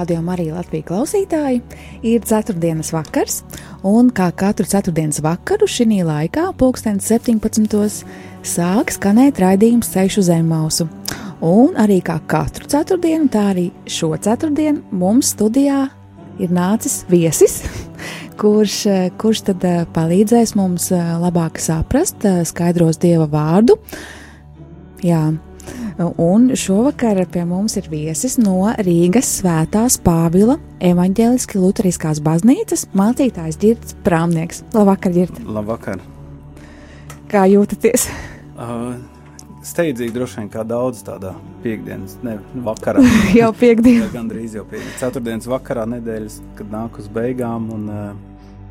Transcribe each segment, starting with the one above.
Radio Marija Latvijas klausītāji! Ir ceturtdienas vakars, un kā katru ceturtdienas vakaru šī laikā, pulksten 17. sāk skanēt raidījums Ceļš uz Zemmausu. Un arī kā katru ceturtdienu, tā arī šo ceturtdienu mums studijā ir nācis viesis, kurš, kurš tad eh, palīdzēs mums eh, labāk saprast, eh, skaidros dieva vārdu. Jā, Un šovakar pie mums ir viesis no Rīgas Svētās Pāvila evaņģēliski Lutheriskās baznīcas mācītājs Girts Prāmnieks. Labvakar, Girt! Labvakar! Kā jūtaties? Uh, steidzīgi droši vien kā daudz tādā piekdienas, ne vakarā. jau piekdienas. Gan drīz jau piekdienas. Ceturtdienas vakarā nedēļas, kad nāk uz beigām un uh,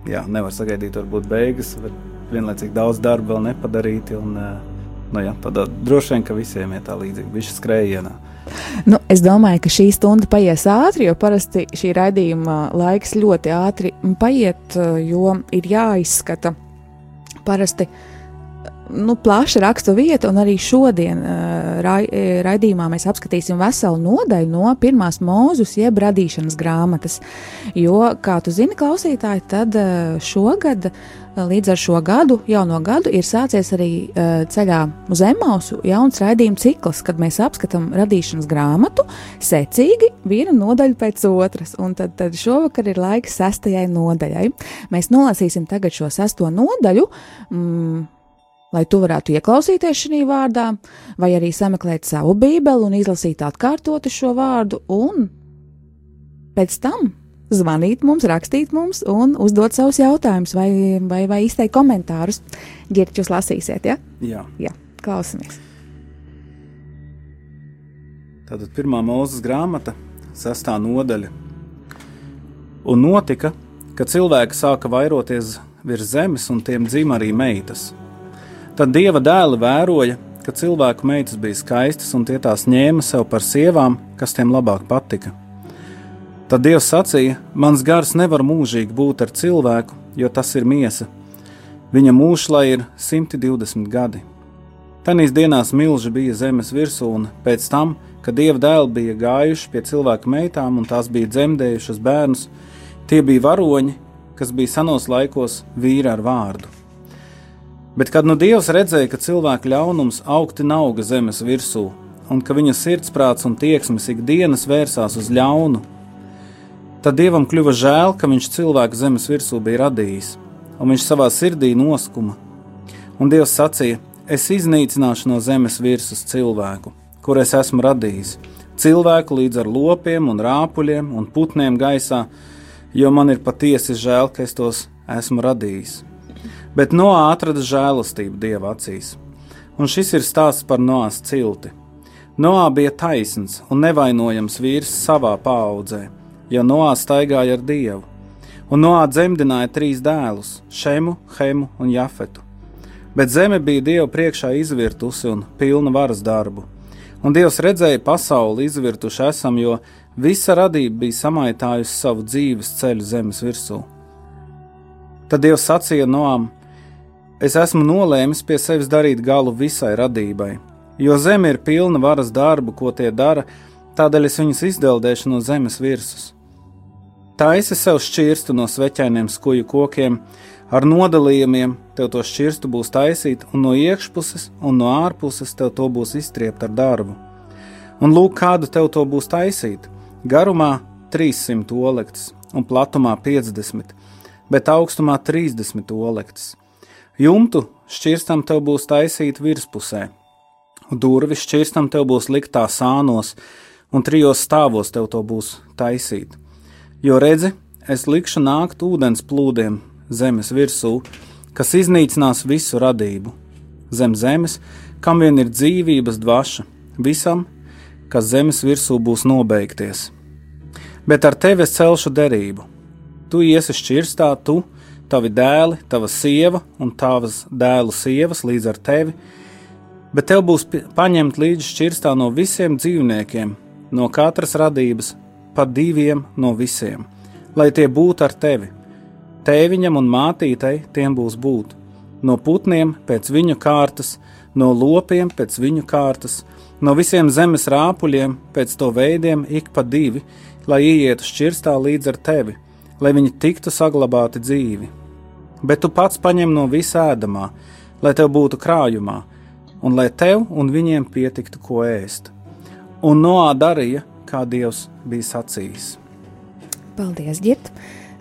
jā, nevar sagaidīt varbūt beigas, bet vienlaicīgi daudz darba vēl nepadarīti un uh, nu, jā, tādā droši vien, ka visiem ir tā līdzīga, viņš skrējienā. Nu, es domāju, ka šī stunda paies ātri, jo parasti šī raidījuma laiks ļoti ātri paiet, jo ir jāizskata parasti nu, plaša rakstu vieta, un arī šodien ra raidījumā mēs apskatīsim veselu nodaļu no pirmās mūzus, jeb radīšanas grāmatas. Jo, kā tu zini, klausītāji, tad šogad Līdz ar šo gadu, jauno gadu, ir sācies arī uh, ceļā uz Emausu jauns raidījuma cikls, kad mēs apskatām radīšanas grāmatu secīgi vienu nodaļu pēc otras. Un tad, tad šovakar ir laiks sestajai nodaļai. Mēs nolasīsim tagad šo sesto nodaļu. Mm, lai tu varētu ieklausīties šajā vārdā, vai arī sameklēt savu bībeli un izlasīt atkārtoti šo vārdu, un pēc tam zvanīt mums, rakstīt mums un uzdot savus jautājumus vai, vai, vai izteikt komentārus. Girķi, jūs lasīsiet, ja? Jā. Jā, klausamies. Tātad pirmā mūzes grāmata, sestā nodaļa. Un notika, ka cilvēki sāka vairoties virs zemes, un tiem dzima arī meitas. Tad dieva dēli vēroja, ka cilvēku meitas bija skaistas, un tie tās ņēma sev par sievām, kas tiem labāk patika. Tad Dievs sacīja: Mans gars nevar mūžīgi būt ar cilvēku, jo tas ir miesa. Viņa mūžs lai ir 120 gadi. Tanīs dienās milži bija zemes virsū, un pēc tam, kad dieva dēli bija gājuši pie cilvēku meitām un tās bija dzemdējušas bērnus, tie bija varoņi, kas bija senos laikos vīri ar vārdu. Bet kad nu Dievs redzēja, ka cilvēku ļaunums augti auga zemes virsū, un ka viņa sirdsprāts un tieksmes ikdienas vērsās uz ļaunu, Tad dievam kļuva žēl, ka viņš cilvēku zemes virsū bija radījis, un viņš savā sirdī noskuma. Un Dievs sacīja: Es iznīcināšu no zemes virsmas cilvēku, kur es esmu radījis, cilvēku līdz ar lopiem un rāpuļiem un putniem gaisā, jo man ir patiesi žēl, ka es tos esmu radījis. Bet Noā atrada žēlastību Dieva acīs, un šis ir stāsts par Noās cilti. Noā bija taisns un nevainojams vīrs savā paudzē jo Noā staigāja ar Dievu. Un Noā dzemdināja trīs dēlus - Šemu, Hemu un Jafetu. Bet zeme bija Dieva priekšā izvirtusi un pilna varas darbu. Un Dievs redzēja pasauli izvirtuši esam, jo visa radība bija samaitājusi savu dzīves ceļu zemes virsū. Tad Dievs sacīja Noam: Es esmu nolēmis pie sevis darīt galu visai radībai, jo zeme ir pilna varas darbu, ko tie dara, tādēļ es viņus izdeldēšu no zemes virsmas. Taisi sev šķirstu no sveķainiem skuju kokiem, ar nodalījumiem tev to šķirstu būs taisīt, un no iekšpuses un no ārpuses tev to būs izstriept ar darbu. Un lūk, kādu tev to būs taisīt. Garumā 300 olekts un platumā 50, bet augstumā 30 olekts. Jumtu šķirstam tev būs taisīt virspusē, durvis šķirstam tev būs liktā sānos, un trijos stāvos tev to būs taisīt Jo redzi, es likšu nākt ūdens plūdiem zemes virsū, kas iznīcinās visu radību, zem zemes, kam vien ir dzīvības dvaša, visam, kas zemes virsū būs nobeigties. Bet ar tevi es celšu derību. Tu iesi šķirstā, tu, tavi dēli, tava sieva un tavas dēlu sievas līdz ar tevi, bet tev būs paņemt līdzi šķirstā no visiem dzīvniekiem, no katras radības, pa diviem no visiem, lai tie būtu ar tevi. Tēviņam un mātītei tiem būs būt, no putniem pēc viņu kārtas, no lopiem pēc viņu kārtas, no visiem zemes rāpuļiem pēc to veidiem ik pa divi, lai ietu šķirstā līdz ar tevi, lai viņi tiktu saglabāti dzīvi. Bet tu pats paņem no visā ēdamā, lai tev būtu krājumā, un lai tev un viņiem pietiktu ko ēst. Un Noā darīja, kā Dievs bija sacījis. Paldies, Girt!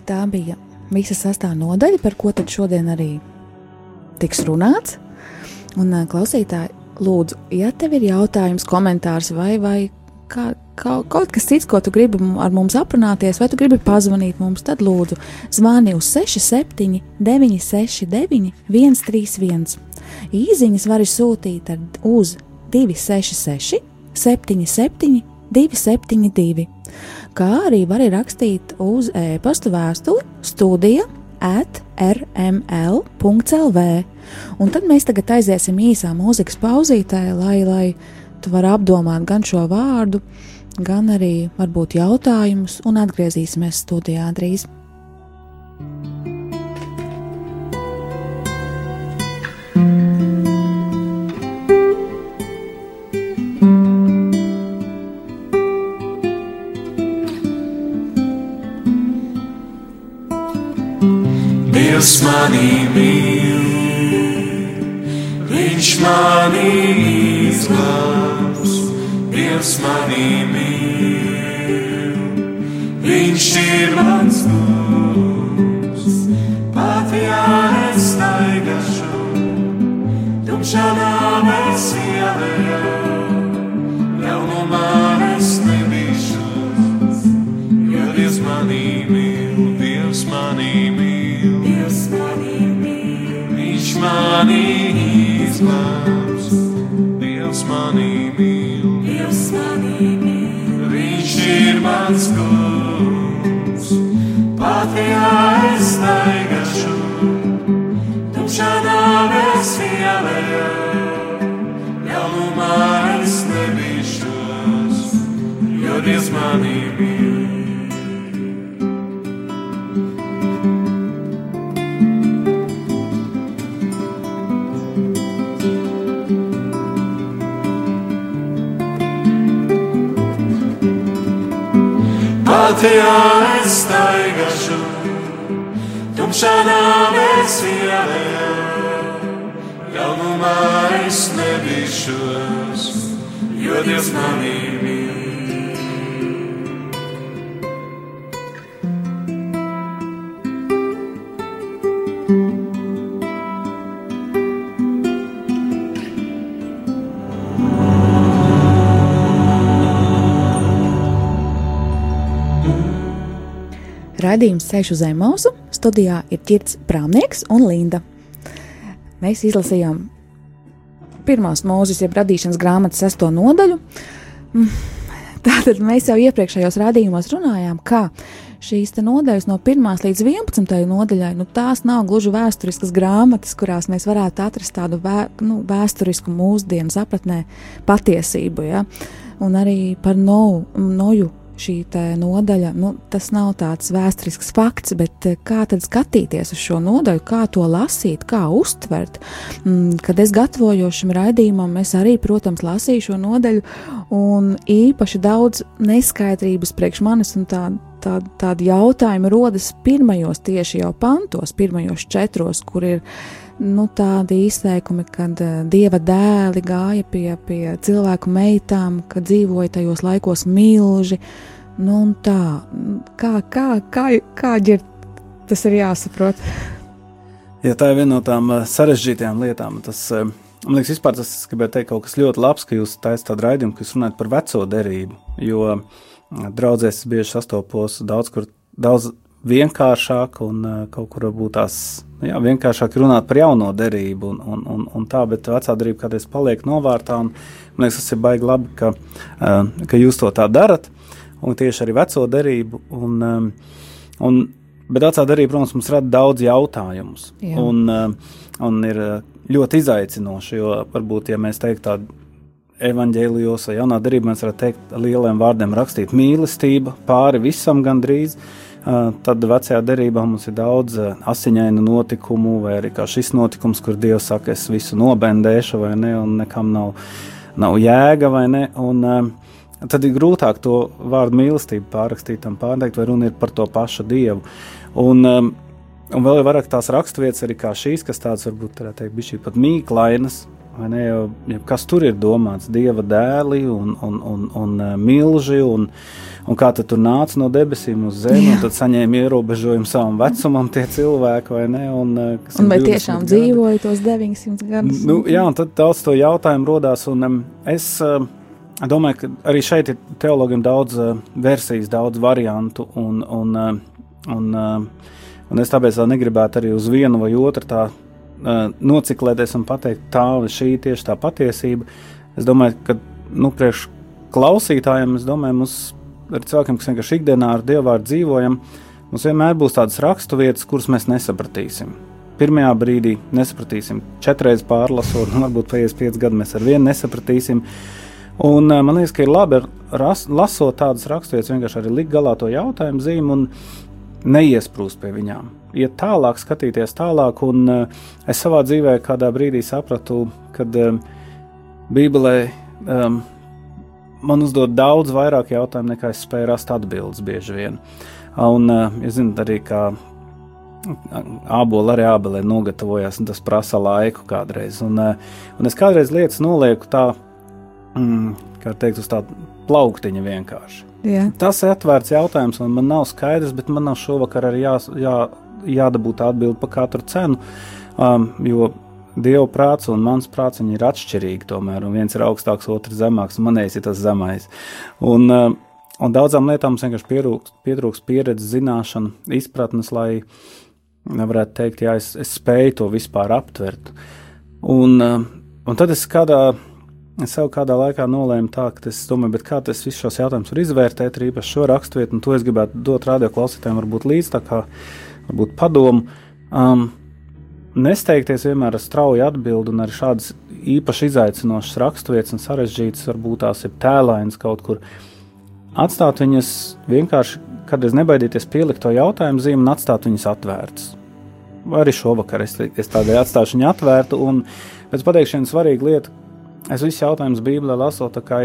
Tā bija visa sastāvā nodaļa, par ko tad šodien arī tiks runāts. Un klausītāji, lūdzu, ja tev ir jautājums, komentārs vai, vai kā, kā, kaut kas cits, ko tu gribi ar mums aprunāties, vai tu gribi pazvanīt mums, tad lūdzu zvani uz 67, 969, 131. Īziņas var sūtīt uz 266, 77, 272, kā arī var rakstīt uz e-pasta vēstuli studija at rml.lv. Un tad mēs tagad aiziesim īsā mūzikas pauzītē, lai, lai tu vari apdomāt gan šo vārdu, gan arī varbūt jautājumus, un atgriezīsimies studijā drīz. Manī mīl, Viņš manī izglābs, Dievs manī mīl, Viņš ir mans Latvijā es staigāšu, tumšā nāves ielējā, jaunumā es nebīšos, jo Dievs manī Radījums Ceļš uz Zemosu studijā ir Girts Prāmnieks un Linda. Mēs izlasījām pirmās mūzes, jeb radīšanas grāmatas sesto nodaļu. Mm, tātad mēs jau iepriekšējos radījumos runājām, ka šīs nodaļas no 1 līdz 11 nodaļai, nu, tās nav gluži vēsturiskas grāmatas, kurās mēs varētu atrast tādu vē, nu, vēsturisku mūsdienu sapratnē patiesību. Ja? Un arī par no, Noju šī nodaļa, nu, tas nav tāds vēsturisks fakts, bet eh, kā tad skatīties uz šo nodaļu, kā to lasīt, kā uztvert. Mm, kad es gatavojos šim raidījumam, es arī, protams, lasīju šo nodaļu, un īpaši daudz neskaidrības priekš manis un tā, tā, tādi jautājumi rodas pirmajos tieši jau pantos, pirmajos četros, kur ir nu, tādi izteikumi, kad uh, dieva dēli gāja pie, pie cilvēku meitām, kad dzīvoja tajos laikos milži. Nu, tā, kā, kā, kā, kā ģir, tas ir jāsaprot. Ja tā ir viena no tām uh, sarežģītajām lietām. Tas, uh, man liekas, vispār tas gribēja teikt kaut kas ļoti labs, ka jūs taisat tādu raidījumu, ka jūs runājat par veco derību. Jo draudzēs bieži sastopos daudz, kur daudz vienkāršāk un uh, kaut kur varbūt tās nu jā, vienkāršāk runāt par jauno derību un, un, un, un tā, bet vecā derība kādreiz paliek novārtā. Un, man liekas, tas ir baigi labi, ka, uh, ka jūs to tā darat, un tieši arī veco derību. Un, um, un, bet vecā derība, protams, mums rada daudz jautājumus. Jā. Un, uh, un ir ļoti izaicinoši, jo varbūt, ja mēs teiktu tādu evanģēlijos vai jaunā darbā mēs varētu teikt lieliem vārdiem rakstīt mīlestība pāri visam gandrīz. Tad vecajā derībā mums ir daudz asiņainu notikumu, vai arī šis notikums, kur Dievs saka, es visu nobendēšu, vai ne, un nekam nav, nav jēga, vai ne. Un, tad ir grūtāk to vārdu mīlestību pārrakstīt, pārteikt, vai runa ir par to pašu Dievu. Un, un vēl ir vairāk tās raksturvietas, arī šīs, kas tādas varbūt teikt, bija pat mīklainas, Ne, jau, jau kas tur ir domāts? Dieva dēli un, un, un, un milži, un, un kā tur nāca no debesīm uz zemi, un tad saņēma ierobežojumu savam vecumam tie cilvēki, vai ne? Un, uh, un vai tiešām gadi. dzīvoja tos 900 gadus? Nu, jā, un tad daudz to jautājumu rodās, un um, es uh, domāju, ka arī šeit ir teologiem daudz uh, versijas, daudz variantu, un, un, uh, un, uh, un es tāpēc negribētu arī uz vienu vai otru tā nociklēties un pateikt, tā vai šī tieši tā patiesība. Es domāju, ka nu, priekš klausītājiem, es domāju, mums ar cilvēkiem, kas vienkārši ikdienā ar dievu vārdu dzīvojam, mums vienmēr būs tādas raksturvietas, kuras mēs nesapratīsim. Pirmajā brīdī nesapratīsim, četras pārlasot, un varbūt pēc pieciem gadiem mēs ar vienu nesapratīsim. Un, man liekas, ka ir labi ras, lasot tādas raksturvietas, vienkārši arī likt galā to jautājumu zīmi un neiesprūst pie viņām iet tālāk, skatīties tālāk. Un uh, es savā dzīvē kādā brīdī sapratu, ka um, Bībelē um, man uzdod daudz vairāk jautājumu, nekā es spēju rast atbildes bieži vien. Un jūs zināt arī, kā ābola arī ābelē nogatavojas, un tas prasa laiku kādreiz. Un, un es kādreiz lietas nolieku tā, mm, kā teikt, uz tādu plauktiņu vienkārši. Jā. Tas ir atvērts jautājums, un man nav skaidrs, bet man nav šovakar arī jā, jā, jādabū tā atbilde par katru cenu. Um, jo Dieva prāts un mans prāts ir atšķirīgi. Tomēr viens ir augstāks, otrs zemāks, un manējais ir tas zemais. Un, uh, un daudzām lietām mums vienkārši pietrūks, pietrūks pieredzes, zināšana, izpratnes, lai nevarētu teikt, jā, es, es spēju to vispār aptvert. Un, uh, un tad es kādā Es sev kādā laikā nolēmu tā, ka es domāju, kā tas visus šos jautājumus var izvērtēt, arī īpaši šo raksturvietu, un to es gribētu dot radio klausītājiem, varbūt līdz tā kā varbūt padomu. Um, Nesteigties vienmēr ar strauju atbildi, un arī šādas īpaši izaicinošas raksturvietas un sarežģītas, varbūt tās ir tēlainas kaut kur. Atstāt viņas vienkārši, kad es nebaidīties pielikt to jautājumu zīmi un atstāt viņas atvērtas. Arī šovakar es, es tādēļ atstāšu viņu atvērtu, un pēc pateikšanas svarīga lieta, es visus jautājumus Bībelē lasot, tā kā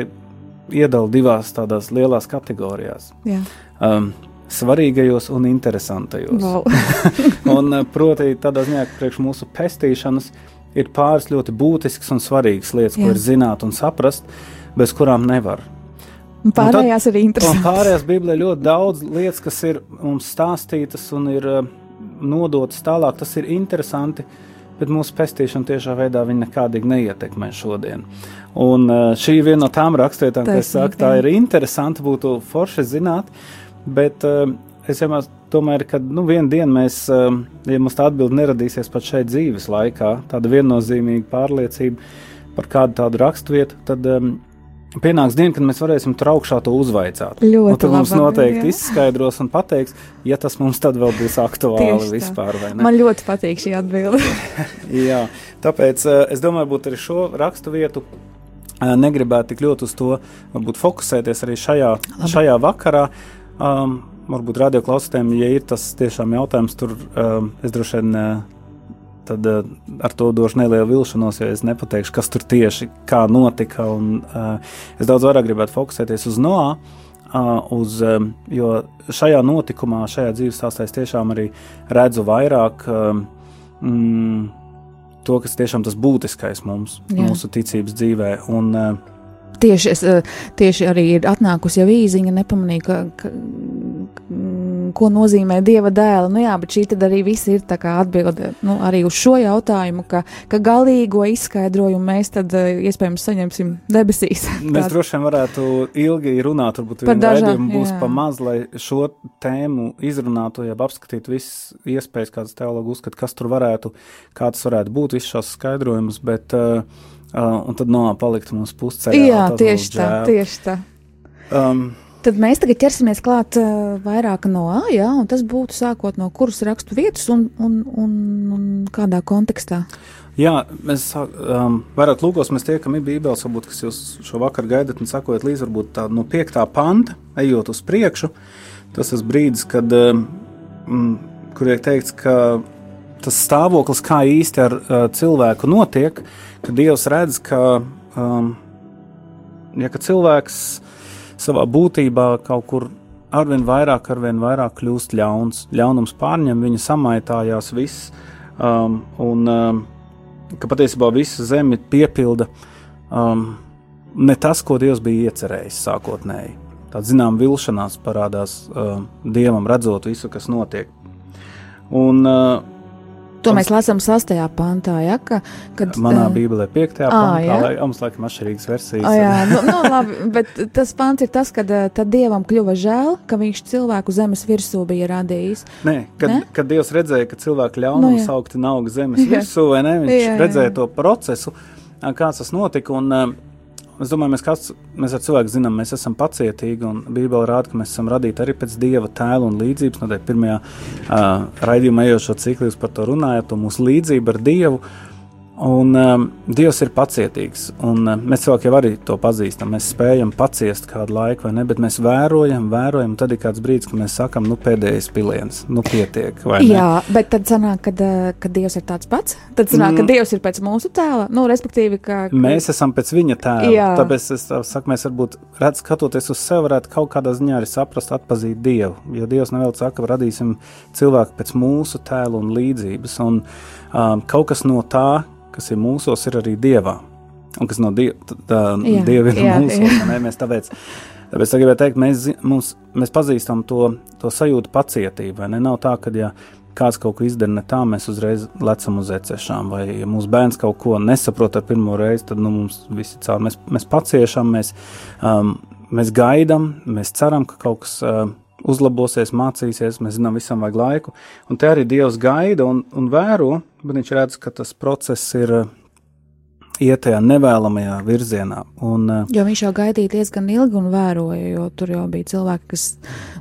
iedalu divās tādās lielās kategorijās. Jā. Um, svarīgajos un interesantajos. Wow. un, eh, proti, tādā ziņā, ka priekš mūsu pestīšanas ir pāris ļoti būtiskas un svarīgas lietas, Jā. ko ir zināt un saprast, bez kurām nevar. Un pārējās un tad, ir interesantas. Pārējās Bībelē ļoti daudz lietas, kas ir mums stāstītas un ir uh, nodotas tālāk. Tas ir interesanti, bet mūsu pestīšana tiešā veidā nekādīgi neietekmē šodien. Un uh, šī ir viena no tām rakstvietām, kas saka, tā ir interesanti, būtu forši zināt. Uh, Bet uh, es vienmēr domāju, ka nu, vienā dienā mēs, uh, ja mums tā atbilde neradīsies pat šeit dzīves laikā, tāda viennozīmīga pārliecība par kādu tādu raksturvietu, tad um, pienāks diena, kad mēs varēsim tur augšā to uzvaicāt. Ļoti tad mums noteikti jā. izskaidros un pateiks, ja tas mums tad vēl būs aktuāli vispār. Man ļoti patīk šī atbilde. jā, tāpēc uh, es domāju, būt arī šo raksturvietu negribētu tik ļoti uz to varbūt, fokusēties arī šajā, Labi. šajā vakarā. Um, varbūt radio klausītājiem, ja ir tas tiešām jautājums, tur um, es droši vien uh, tad, uh, ar to došu nelielu vilšanos, jo es nepateikšu, kas tur tieši kā notika. Un, uh, es daudz vairāk gribētu fokusēties uz Noā. Uh, uz, um, jo šajā notikumā, šajā dzīves stāstā es tiešām arī redzu vairāk um, mm, to, kas tiešām tas būtiskais mums, Jā. mūsu ticības dzīvē. Un, uh, Tieši, es, eh, tieši arī ir atnākusi jau īziņa, nepamanīju, ka, ka, ko nozīmē dieva dēla. Nu, jā, bet šī arī viss ir atbilde nu, arī uz šo jautājumu, ka, ka galīgo izskaidrojumu mēs tad uh, iespējams saņemsim debesīs. Mēs droši vien varētu ilgi runāt, varbūt par dažādiem būs jā. pa maz, lai šo tēmu izrunātu, jeb apskatītu visas iespējas, kādas teologi uzskata, kas tur varētu, kā tas varētu būt, visus šos skaidrojumus, bet uh, uh, un tad no palikt mums pusceļā. Jā, tieši tā, tieši tā. Um, Tad mēs tagad ķersimies klāt uh, vairāk no A, jā, un tas būtu sākot no kuras rakstu vietas un, un, un, un kādā kontekstā. Jā, mēs um, vairāk lūgos, mēs tiekam bībeles, varbūt, kas jūs šo vakaru gaidat un sakojat līdzi, varbūt tā no piektā panta, ejot uz priekšu, tas tas brīdis, kad, um, kur ir teikts, ka tas stāvoklis, kā īsti ar uh, cilvēku notiek, ka Dievs redz, ka, um, ja, ka cilvēks savā būtībā kaut kur arvien vairāk, arvien vairāk kļūst ļauns. Ļaunums pārņem viņa samaitājās viss, um, un um, ka patiesībā visa zeme piepilda um, ne tas, ko Dievs bija iecerējis sākotnēji. Tāda zinām vilšanās parādās um, Dievam, redzot visu, kas notiek. Un, uh, To mēs lasām 6. pantā. Ja, ka, kad, Manā Bībelē 5. À, pantā, lai mums laikam atšķirīgas versijas. À, jā, nu, nu, labi, bet tas pants ir tas, kad tad Dievam kļuva žēl, ka viņš cilvēku zemes virsū bija radījis. Nē, kad, ne? kad Dievs redzēja, ka cilvēku ļaunums nu, saukti nav zemes jā. virsū, vai ne? Viņš jā, jā. redzēja to procesu, kāds tas notika. Un, Es domāju, mēs, kāds, mēs ar cilvēku zinām, mēs esam pacietīgi, un Bībele rāda, ka mēs esam radīti arī pēc dieva tēla un līdzības. No pirmajā uh, raidījumā ejošo ciklu jūs par to runājat, to mūsu līdzību ar Dievu. Uh, Un um, Dievs ir pacietīgs, un um, mēs cilvēki jau arī to pazīstam. Mēs spējam paciest kādu laiku, vai ne? Bet mēs vērojam, vērojam, un tad ir kāds brīdis, kad mēs sakām, nu, pēdējais piliens, nu, pietiek. Jā, bet tad sanāk, kad, uh, kad Dievs ir tāds pats. Tad sanāk, mm. ka Dievs ir pēc mūsu tēla, nu, respektīvi, ka. ka... Mēs esam pēc viņa tēla. Jā. Tāpēc es saku, mēs varbūt redz, skatoties uz sevi, varētu kaut kādā ziņā arī saprast, atpazīt Dievu. Jo Dievs nevēl saka, ka radīsim cilvēku pēc mūsu tēla un līdzības. Un, um, kaut kas no tā, kas ir mūsos, ir arī dievā. Un kas no die, tā, jā, dieva ir jā, mūsos. Jā. Ne? Mēs tāpēc, tāpēc tā gribēju teikt, mēs, mums, mēs pazīstam to, to sajūtu pacietību. Ne? Nav tā, ka ja kāds kaut ko izdara ne tā, mēs uzreiz lecam uz ecešām. Vai ja mūsu bērns kaut ko nesaprot ar pirmo reizi, tad nu, mums viss ir caur. Mēs, mēs paciešam, mēs, um, mēs gaidām, mēs ceram, ka kaut kas. Uh, uzlabosies, mācīsies, mēs zinām, visam vajag laiku. Un te arī Dievs gaida un, un vēro, bet viņš redz, ka tas process ir uh, iet tajā nevēlamajā virzienā. Un, uh, jo viņš jau gaidīja diezgan ilgi un vēroja, jo tur jau bija cilvēki, kas,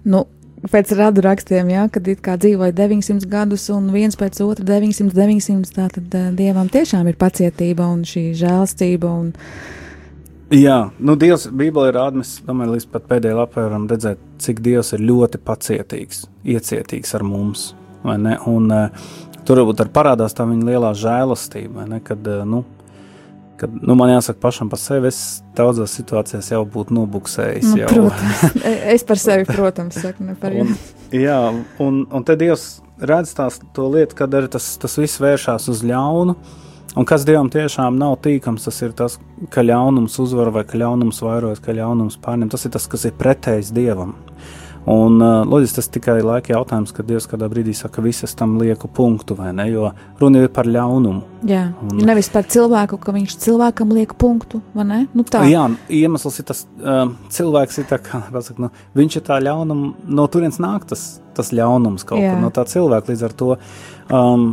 nu, pēc radu rakstiem, ja, kad it kā dzīvoja 900 gadus un viens pēc otra 900, 900, tā tad uh, Dievam tiešām ir pacietība un šī žēlstība un Jā, nu, Dievs, Bībelē ir rādījis, domāju, līdz pat pēdējai lapai varam redzēt, cik Dievs ir ļoti pacietīgs, iecietīgs ar mums. Un, uh, tur varbūt arī parādās tā viņa lielā žēlastība, ne, kad, uh, nu, kad nu, man jāsaka pašam par sevi, es daudzās situācijās jau būtu nobuksējis. Nu, jau. protams, es par sevi, protams, saku, ne par jums. Jā, un, un te Dievs redz tās, to lietu, kad arī tas, tas viss vēršās uz ļaunu. Un kas Dievam tiešām nav tīkams, tas ir tas, ka ļaunums uzvar vai ka ļaunums vairojas, ka ļaunums pārņem. Tas ir tas, kas ir pretējs Dievam. Un, uh, loģiski tas tikai laika jautājums, kad Dievs kādā brīdī saka, ka visas tam lieku punktu, vai ne? Jo runa ir par ļaunumu. Jā, un, nevis par cilvēku, ka viņš cilvēkam liek punktu, vai ne? Nu, tā. Jā, iemesls ir tas, um, cilvēks ir tā kā, pasaka, nu, viņš ir tā ļaunuma, no turienes nāk tas, tas ļaunums kaut Jā. kur no tā cilvēka līdz ar to. Um,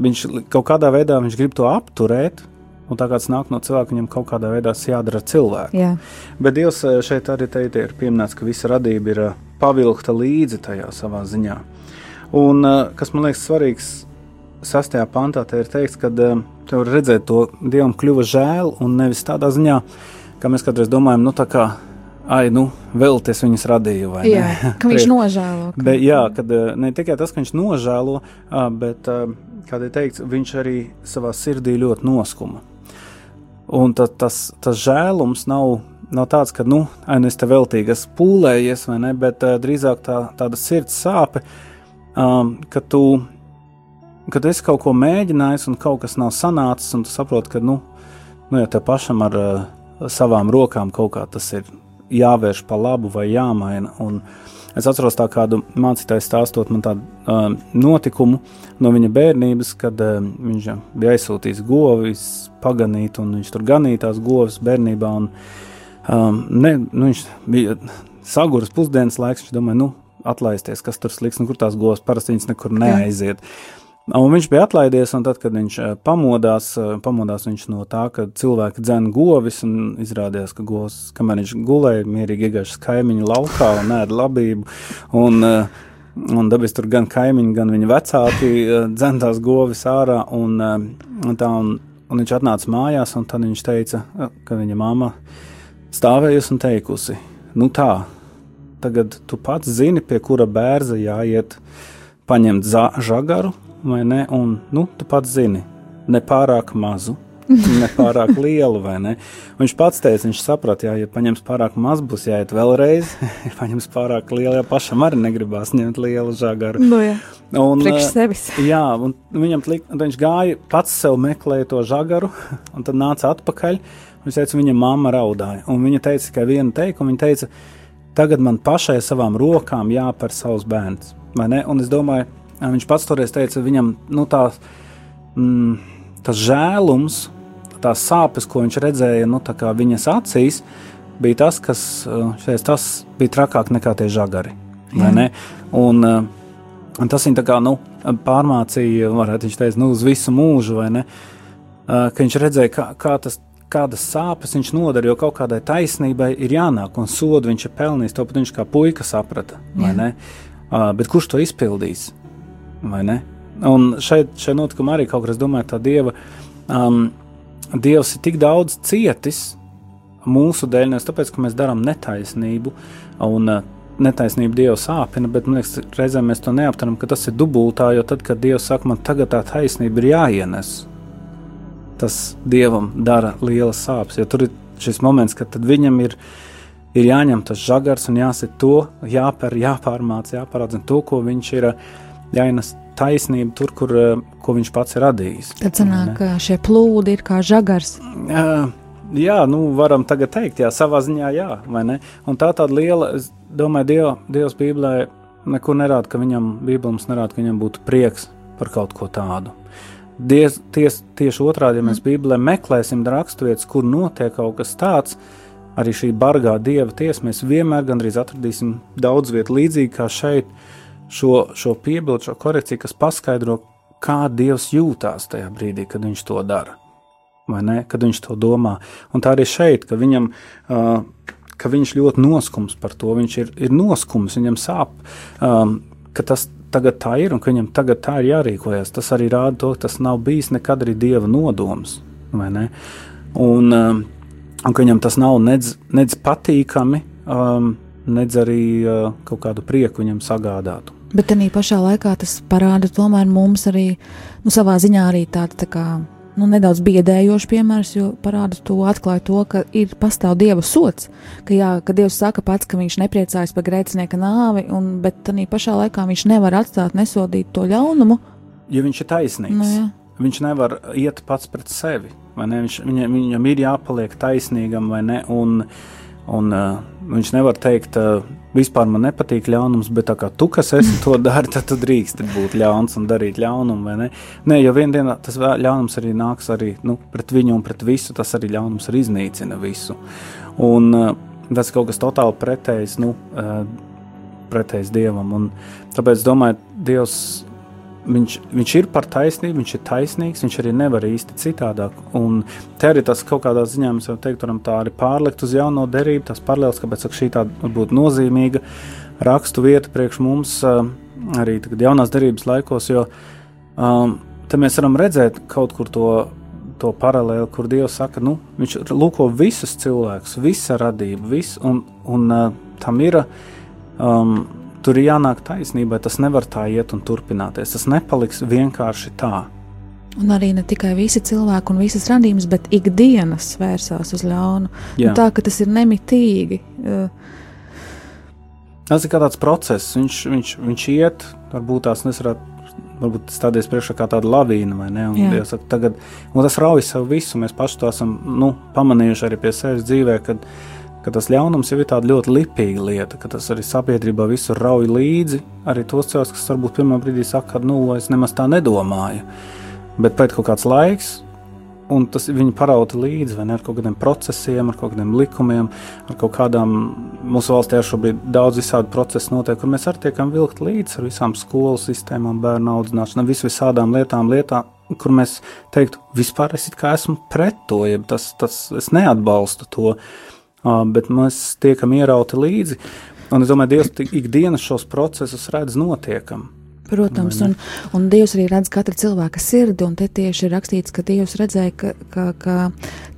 viņš kaut kādā veidā viņš grib to apturēt. Un tā kā tas nāk no cilvēka, viņam kaut kādā veidā tas jādara cilvēkam. Jā. Bet Dievs eh, šeit arī teikt, ir pieminēts, ka visa radība ir eh, pavilkta līdzi tajā savā ziņā. Un eh, kas man liekas svarīgs, sastajā pantā te ir teikts, ka te var redzēt to Dievam kļuva žēl un nevis tādā ziņā, kā mēs kādreiz domājam, nu tā kā ai, nu, vēl tas viņus radīja. Jā, ka viņš nožēlo. Ka... Bet, jā, kad ne tikai tas, ka viņš nožēlo, bet, kā te teikts, viņš arī savā sirdī ļoti noskuma. Un ta, tas, tas žēlums nav, nav tāds, ka, nu, ai, nu es te veltīgi esmu pūlējies, vai ne, bet uh, drīzāk tā, tāda sirds sāpe, um, ka tu, kad esi kaut ko mēģinājis un kaut kas nav sanācis, un tu saproti, ka, nu, nu ja te pašam ar uh, savām rokām kaut kā tas ir jāvērš pa labu vai jāmaina. Un, Es atceros tā kādu mācītāju stāstot man tādu uh, notikumu no viņa bērnības, kad uh, viņš bija aizsūtījis govis paganīt, un viņš tur ganīja tās govis bērnībā. Un, um, ne, nu, viņš bija saguris pusdienas laiks, viņš domāja, nu, atlaisties, kas tur sliks, un kur tās govs parasti viņas nekur neaiziet. Jā. Un viņš bija atlaidies, un tad, kad viņš eh, pamodās, eh, pamodās viņš no tā, ka cilvēki dzēna govis, un izrādījās, ka govs, kamēr viņš gulēja, mierīgi iegājušas kaimiņu laukā un ēda labību. Un, uh, Un dabīs tur gan kaimiņi, gan viņa vecāki dzentās govis ārā. Un, un, tā, un, un viņš atnāca mājās, un tad viņš teica, ka viņa mamma stāvējusi un teikusi, nu tā, tagad tu pats zini, pie kura bērza jāiet paņemt žagaru vai ne? Un, nu, tu pats zini, ne pārāk mazu. ne pārāk lielu, vai ne? Viņš pats teica, viņš saprata, jā, ja paņems pārāk maz, būs jāiet vēlreiz. ja paņems pārāk lielu, ja pašam arī negribās ņemt lielu žagaru. Nu, jā. Un, Priekš eh, sevis. Jā, un viņam lik, un viņš gāja, pats sev meklēja to žagaru, un tad nāca atpakaļ. Viņš teica, viņa mamma raudāja. Un viņa teica tikai vienu teikumu, viņa teica, tagad man pašai savām rokām jāper savus bērns. Un es domāju, Viņš pats toreiz teica, viņam nu, tā, mm, tas žēlums, tās sāpes, ko viņš redzēja nu, viņas acīs, bija tas, kas šeit, tas bija trakāk nekā tie žagari. Un, un tas viņa kā, nu, pārmācīja, varētu viņš teikt, nu, uz visu mūžu, vai ne? Ka viņš redzēja, kā, kā tas kādas sāpes viņš nodara, jo kaut kādai taisnībai ir jānāk, un sodu viņš ir pelnījis. To pat viņš kā puika saprata. Uh, bet kurš to izpildīs? Vai ne? Un šeit, šeit notikumā arī kaut kas, es domāju, tā dieva, um, dievs ir tik daudz cietis mūsu dēļ, nevis tāpēc, ka mēs darām netaisnību, un uh, netaisnība Dievu sāpina, bet man liekas, reizēm mēs to neaptveram, ka tas ir dubultā, jo tad, kad Dievs saka, man tagad tā taisnība ir jāienes, tas Dievam dara lielas sāpes, jo tur ir šis moments, kad viņam ir, ir jāņem tas žagars un jāsit to, jāper, jāpārmāc, jāparādzina to, ko viņš ir jāienes taisnība tur, kur ko viņš pats ir radījis. Tad sanāk, ka šie plūdi ir kā žagars. Jā, nu, varam tagad teikt, jā, savā ziņā, jā, vai ne? Un tā tāda liela, es domāju, Diev, Dievs Bībelē nekur nerāda, ka viņam, Bībelmums nerāda, ka viņam būtu prieks par kaut ko tādu. Diez, ties, tieši otrādi, ja mēs mm. Bībelē meklēsim raksturvietas, kur notiek kaut kas tāds, arī šī bargā Dieva tiesa, mēs vienmēr gandrīz atradīsim daudz vietu līdzīgi kā šeit, uh, šo, šo piebildu, šo korekciju, kas paskaidro, kā Dievs jūtās tajā brīdī, kad viņš to dara. Vai ne? Kad viņš to domā. Un tā arī šeit, ka viņam. Uh, ka viņš ļoti noskums par to. Viņš ir, ir noskums, viņam sāp, um, ka tas tagad tā ir un ka viņam tagad tā ir jārīkojas. Tas arī rāda to, ka tas nav bijis nekad arī dieva nodoms. Un, um, un ka viņam tas nav nedz, nedz patīkami, um, nedz arī uh, kaut kādu prieku viņam sagādātu. Bet tā pašā laikā tas parāda tomēr mums arī, nu, savā ziņā arī tādu tā kā, nu, nedaudz biedējošu piemērs, jo parāda to, atklāja to, ka ir pastāv dieva sots, ka, jā, ka dievs saka pats, ka viņš nepriecājas par grēcinieka nāvi, un, bet tā pašā laikā viņš nevar atstāt nesodīt to ļaunumu. Jo viņš ir taisnīgs. Nu, jā. viņš nevar iet pats pret sevi. Viņš, viņam, viņam ir jāpaliek taisnīgam, vai ne? Un, un, uh, viņš nevar teikt, uh, vispār man nepatīk ļaunums, bet tā kā tu, kas esi to dari, tad tu drīkst būt ļauns un darīt ļaunumu, vai ne? Nē, jo vienā dienā tas ļaunums arī nāks arī nu, pret viņu un pret visu, tas arī ļaunums arī iznīcina visu. Un uh, tas kaut kas totāli pretējs, nu, uh, pretējs Dievam, un tāpēc domāju, Dievs viņš, viņš ir par taisnību, viņš ir taisnīgs, viņš arī nevar īsti citādāk. Un te arī tas kaut kādā ziņā mēs varam teikt, varam tā arī pārlikt uz jauno derību, tas paralēls, kāpēc šī tāda būtu nozīmīga rakstu vieta priekš mums arī tagad jaunās derības laikos, jo um, te mēs varam redzēt kaut kur to. To paralēli, kur Dievs saka, nu, viņš lūko visus cilvēkus, visa radība, visu, un, un uh, tam ir um, Tur ir jānāk taisnībai, tas nevar tā iet un turpināties. Tas nepaliks vienkārši tā. Un arī ne tikai visi cilvēki un visas radības, bet ikdienas vērsās uz ļaunu. Nu, tā ka tas ir nemitīgi. Tas ir kā tāds process, viņš, viņš, viņš iet, varbūt tās nesarāt, varbūt stāties priekšā kā tāda lavīna, vai ne? Un, saka, tagad, un tas rauj sev visu, mēs paši to esam nu, pamanījuši arī pie sevis dzīvē, kad ka tas ļaunums jau ir tāda ļoti lipīga lieta, ka tas arī sabiedrībā visur rauj līdzi. Arī tos cilvēkus, kas varbūt pirmā brīdī saka, ka nu, es nemaz tā nedomāju. Bet pēc kaut kāds laiks, un tas viņi parauta līdzi ne, ar kaut kādiem procesiem, ar kaut kādiem likumiem, ar kaut kādām mūsu valstī šobrīd daudz visādi procesi notiek, kur mēs arī tiekam vilkt līdzi ar visām skolu sistēmām, bērnu audzināšanu, vis visādām lietām, lietām, kur mēs teiktu, vispār es esmu pret to, ja tas, tas es neatbalstu to, bet mēs tiekam ierauti līdzi. Un es domāju, Dievs ikdienas šos procesus redz notiekam. Protams, un, un Dievs arī redz katra cilvēka sirdi, un te tieši ir rakstīts, ka Dievs redzēja, ka, ka, ka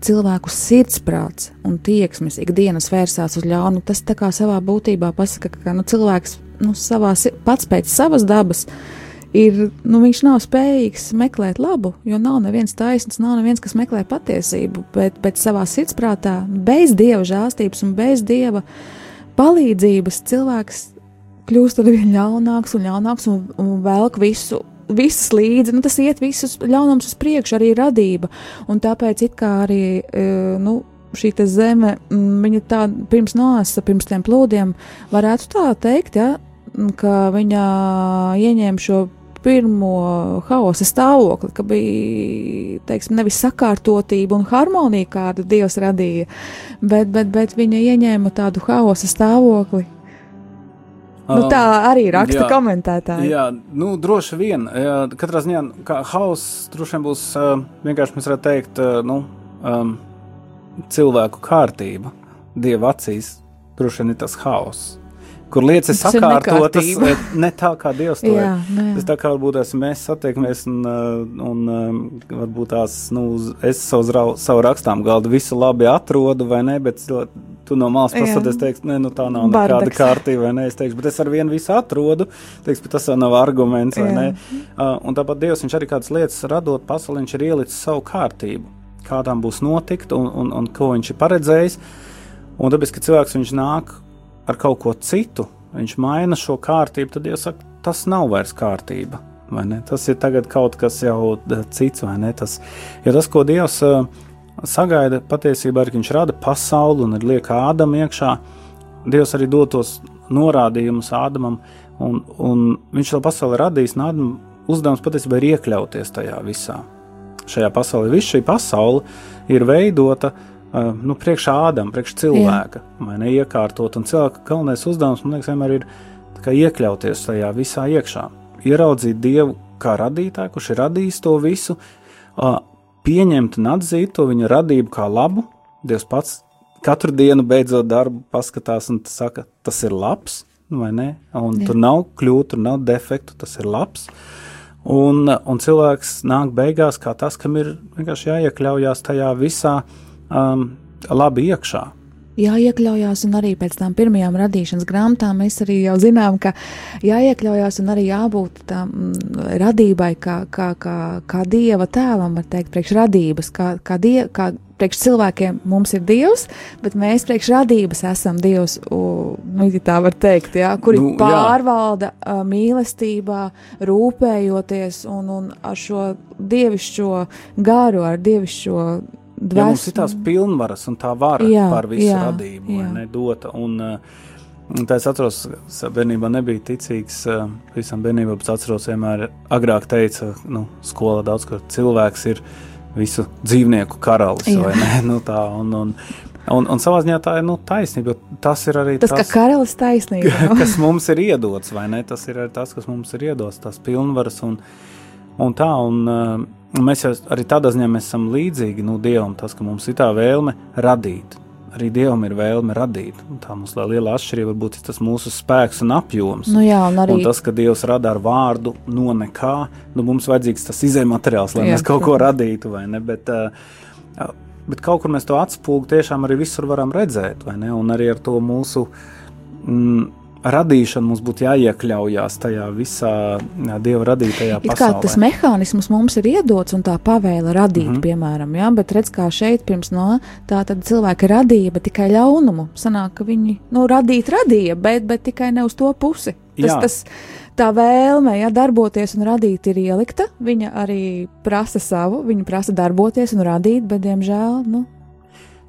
cilvēku sirdsprāts un tieksmes ikdienas vērsās uz ļaunu. Tas tā kā savā būtībā pasaka, ka nu, cilvēks nu, savā, pats pēc savas dabas ir, nu, viņš nav spējīgs meklēt labu, jo nav neviens taisns, nav neviens, kas meklē patiesību, bet, bet savā sirdsprātā bez Dieva žāstības un bez Dieva palīdzības cilvēks kļūst ar vien ļaunāks un ļaunāks un, un velk visu. Visas līdzi, nu, tas iet visus ļaunums uz priekšu, arī radība. Un tāpēc it kā arī e, nu, šī zeme, viņa tā pirms nāsa, pirms tiem plūdiem, varētu tā teikt, ja, ka viņa ieņēma šo pirmo haosa stāvokli, ka bija teiksim, nevis sakārtotība un harmonija, kādu Dievs radīja, bet, bet, bet viņa ieņēma tādu haosa stāvokli, Nu, tā um, arī raksta jā, komentētāji. Jā, nu, droši vien. Katrā ziņā, hauss droši vien būs uh, vienkārši, mēs varētu teikt, uh, nu, um, cilvēku kārtība. Dieva acīs droši vien ir tas hauss kur lietas ir sakārtotas ne tā, kā Dievs to jā, ir. Nu tas tā kā varbūt mēs satiekamies un, uh, un um, varbūt tās, nu, es savu, savu rakstām galdu visu labi atrodu vai ne, bet tu no malas paskaties, teiks, ne, nu tā nav nekāda Bardaks. kārtība vai ne, es teikšu, bet es ar vienu visu atrodu, teiks, bet tas jau nav arguments vai jā. ne. Uh, un tāpat Dievs, viņš arī kādas lietas radot pasauli, viņš ir ielicis savu kārtību, kādām būs notikt un, un, un ko viņš ir paredzējis. Un tāpēc, ka cilvēks viņš nāk ar kaut ko citu, viņš maina šo kārtību, tad jāsaka, tas nav vairs kārtība. Tas ir kaut kas jau eh, cits, vai ne? Tas, jo tas, ko Dievs uh, sagaida, patiesībā ir, ka Viņš rada pasauli un ir lieka Ādam iekšā. Dievs arī dod tos norādījumus Ādamam, un, un viņš to pasauli radīs, un Ādam uzdevums patiesībā ir iekļauties tajā visā. Šajā pasaulē viss šī pasaule ir veidota uh, nu, priekšā ādam, priekš cilvēka, Jā. vai ne iekārtot. Un cilvēka galvenais uzdevums, man liekas, vienmēr ir iekļauties tajā visā iekšā, ieraudzīt Dievu kā radītāju, kurš ir radījis to visu, pieņemt un atzīt to viņa radību kā labu. Dievs pats katru dienu beidzot darbu paskatās un saka, tas ir labs, vai ne? Un Jā. tur nav kļūt, tur nav defektu, tas ir labs. Un, un cilvēks nāk beigās kā tas, kam ir vienkārši jāiekļaujas tajā visā, uh, um, labi iekšā. Jāiekļaujās, un arī pēc tam pirmajām radīšanas grāmatām mēs arī jau zinām, ka jāiekļaujās un arī jābūt tam mm, radībai, kā, kā, kā, kā dieva tēvam, var teikt, priekš radības, kā, kā, die, kā priekš cilvēkiem mums ir dievs, bet mēs priekš radības esam dievs, nu, ja tā var teikt, jā, kuri nu, pārvalda jā. mīlestībā, rūpējoties un, un ar šo dievišķo garu, ar dievišķo Dvēsmi. Ja mums ir tās pilnvaras un tā vara jā, pār visu jā, radību, jā. ne dota. Un, un tā es atceros, ka bērnībā nebija ticīgs visam bērnībā, bet atceros vienmēr agrāk teica, nu, skolā daudz, ka cilvēks ir visu dzīvnieku karalis, jā. vai ne? Nu, tā, un, un, Un, un savā ziņā tā ir nu, taisnība. Tas ir arī tas, tas kā karalis taisnība. kas mums ir iedots, vai ne? Tas ir arī tas, kas mums ir iedots, tās pilnvaras un, un tā. Un, Un mēs arī tādā ziņā esam līdzīgi nu, Dievam, tas, ka mums ir tā vēlme radīt. Arī Dievam ir vēlme radīt. Un tā mums liela atšķirība varbūt ir tas mūsu spēks un apjoms. Nu jā, un, arī... un tas, ka Dievs rada ar vārdu no nekā, nu mums vajadzīgs tas izējuma materiāls, lai jā, mēs kaut ko radītu? Bet, uh, bet kaut kur mēs to atspūgu tiešām arī visur varam redzēt, vai ne? Un arī ar to mūsu. Mm, radīšana mums būtu jāiekļaujas tajā visā dieva radītajā It pasaulē. Kā tas mehānisms mums ir iedots un tā pavēle radīt, mm -hmm. piemēram, jā, bet redz, kā šeit pirms no tā tad cilvēki radīja, bet tikai ļaunumu. Sanāk, ka viņi, nu, radīt radīja, bet, bet tikai ne uz to pusi. Tas, jā. tas, tā vēlme, ja darboties un radīt ir ielikta, viņa arī prasa savu, viņa prasa darboties un radīt, bet, diemžēl, nu,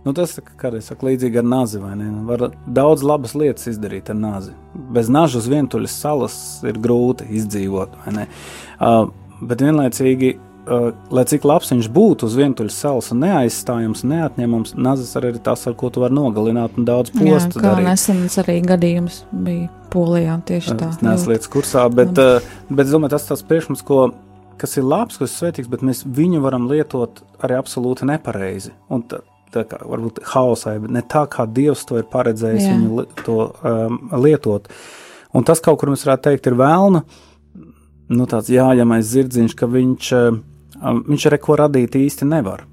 Nu, tas ir līdzīgi ar nāzi. Var daudz labas lietas izdarīt ar nāzi. Bez naža uz vientuļas salas ir grūti izdzīvot. Uh, bet vienlaicīgi, uh, lai cik labs viņš būtu uz vientuļas salas un neaizstājams, neatņemams, nazis arī ir tas, ar ko tu vari nogalināt un daudz postu. Jā, kā darīt. nesenas arī gadījums bija Polijā tieši tā. Tas nes lietas kursā, bet, uh, bet es domāju, tas tas priekšmets, ko kas ir labs, kas ir svētīgs, bet mēs viņu varam lietot arī absolūti nepareizi. Un kā varbūt haosai, bet ne tā, kā Dievs to ir paredzējis Jā. viņu li to um, lietot. Un tas kaut kur mums varētu teikt, ir vēlna, nu tāds jājamais zirdziņš, ka viņš, um, viņš arī ko radīt īsti nevar.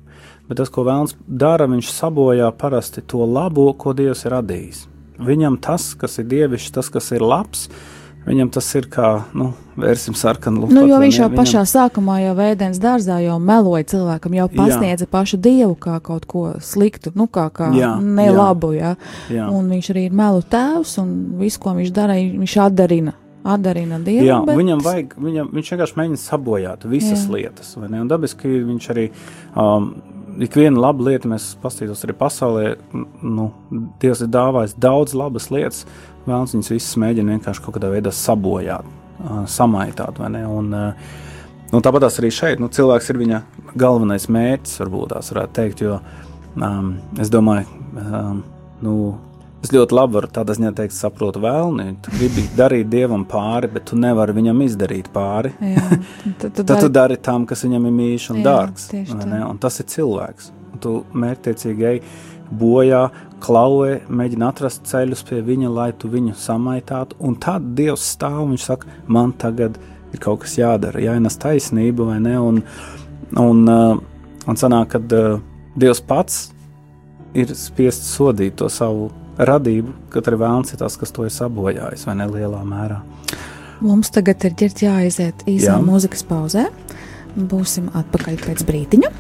Bet tas, ko vēlns dara, viņš sabojā parasti to labo, ko Dievs ir radījis. Viņam tas, kas ir dievišķis, tas, kas ir labs, uh, Viņam tas ir kā, nu, vērsim sarkanu lupu. Nu, jo viņš jau viņam... pašā sākumā, jau vēdens dārzā, jau meloja cilvēkam, jau pasniedza jā. pašu dievu kā kaut ko sliktu, nu, kā, kā jā, nelabu, jā. jā. Un viņš arī ir melu tēvs, un visu, ko viņš dara, viņš atdarina. Atdarina dievu. Jā, bet... viņam vajag, viņam, viņš vienkārši mēģina sabojāt visas jā. lietas, vai ne? Un dabiski viņš arī, um, ikviena laba lieta, mēs paskatītos arī pasaulē, nu, Dievs ir dāvājis daudz labas lietas, Vēlams viņas visas mēģina vienkārši kaut kādā veidā sabojāt, samaitāt. Un, nu, tāpat arī šeit nu, cilvēks ir viņa galvenais mērķis, varbūt tās varētu teikt. Jo um, es domāju, um, nu, Es ļoti labi varu tādā ziņā teikt, saprotu vēlni. Tu gribi darīt dievam pāri, bet tu nevari viņam izdarīt pāri. Jā, tad, tu, tad dari... tu dari tam, kas viņam ir mīļš un Jā, dārgs. Un tas ir cilvēks. Un tu mērķtiecīgi ej bojā, klauvē, mēģina atrast ceļus pie viņa, lai tu viņu samaitātu. Un tad Dievs stāv un viņš saka, man tagad ir kaut kas jādara, jāienes taisnība vai ne. Un, un, uh, un sanāk, ka uh, Dievs pats ir spiests sodīt to savu radību, kad arī vēlams ir tas, kas to ir sabojājis vai ne lielā mērā. Mums tagad ir ģērbts jāaiziet īsā Jā. mūzikas pauzē. Būsim atpakaļ pēc brīdiņa.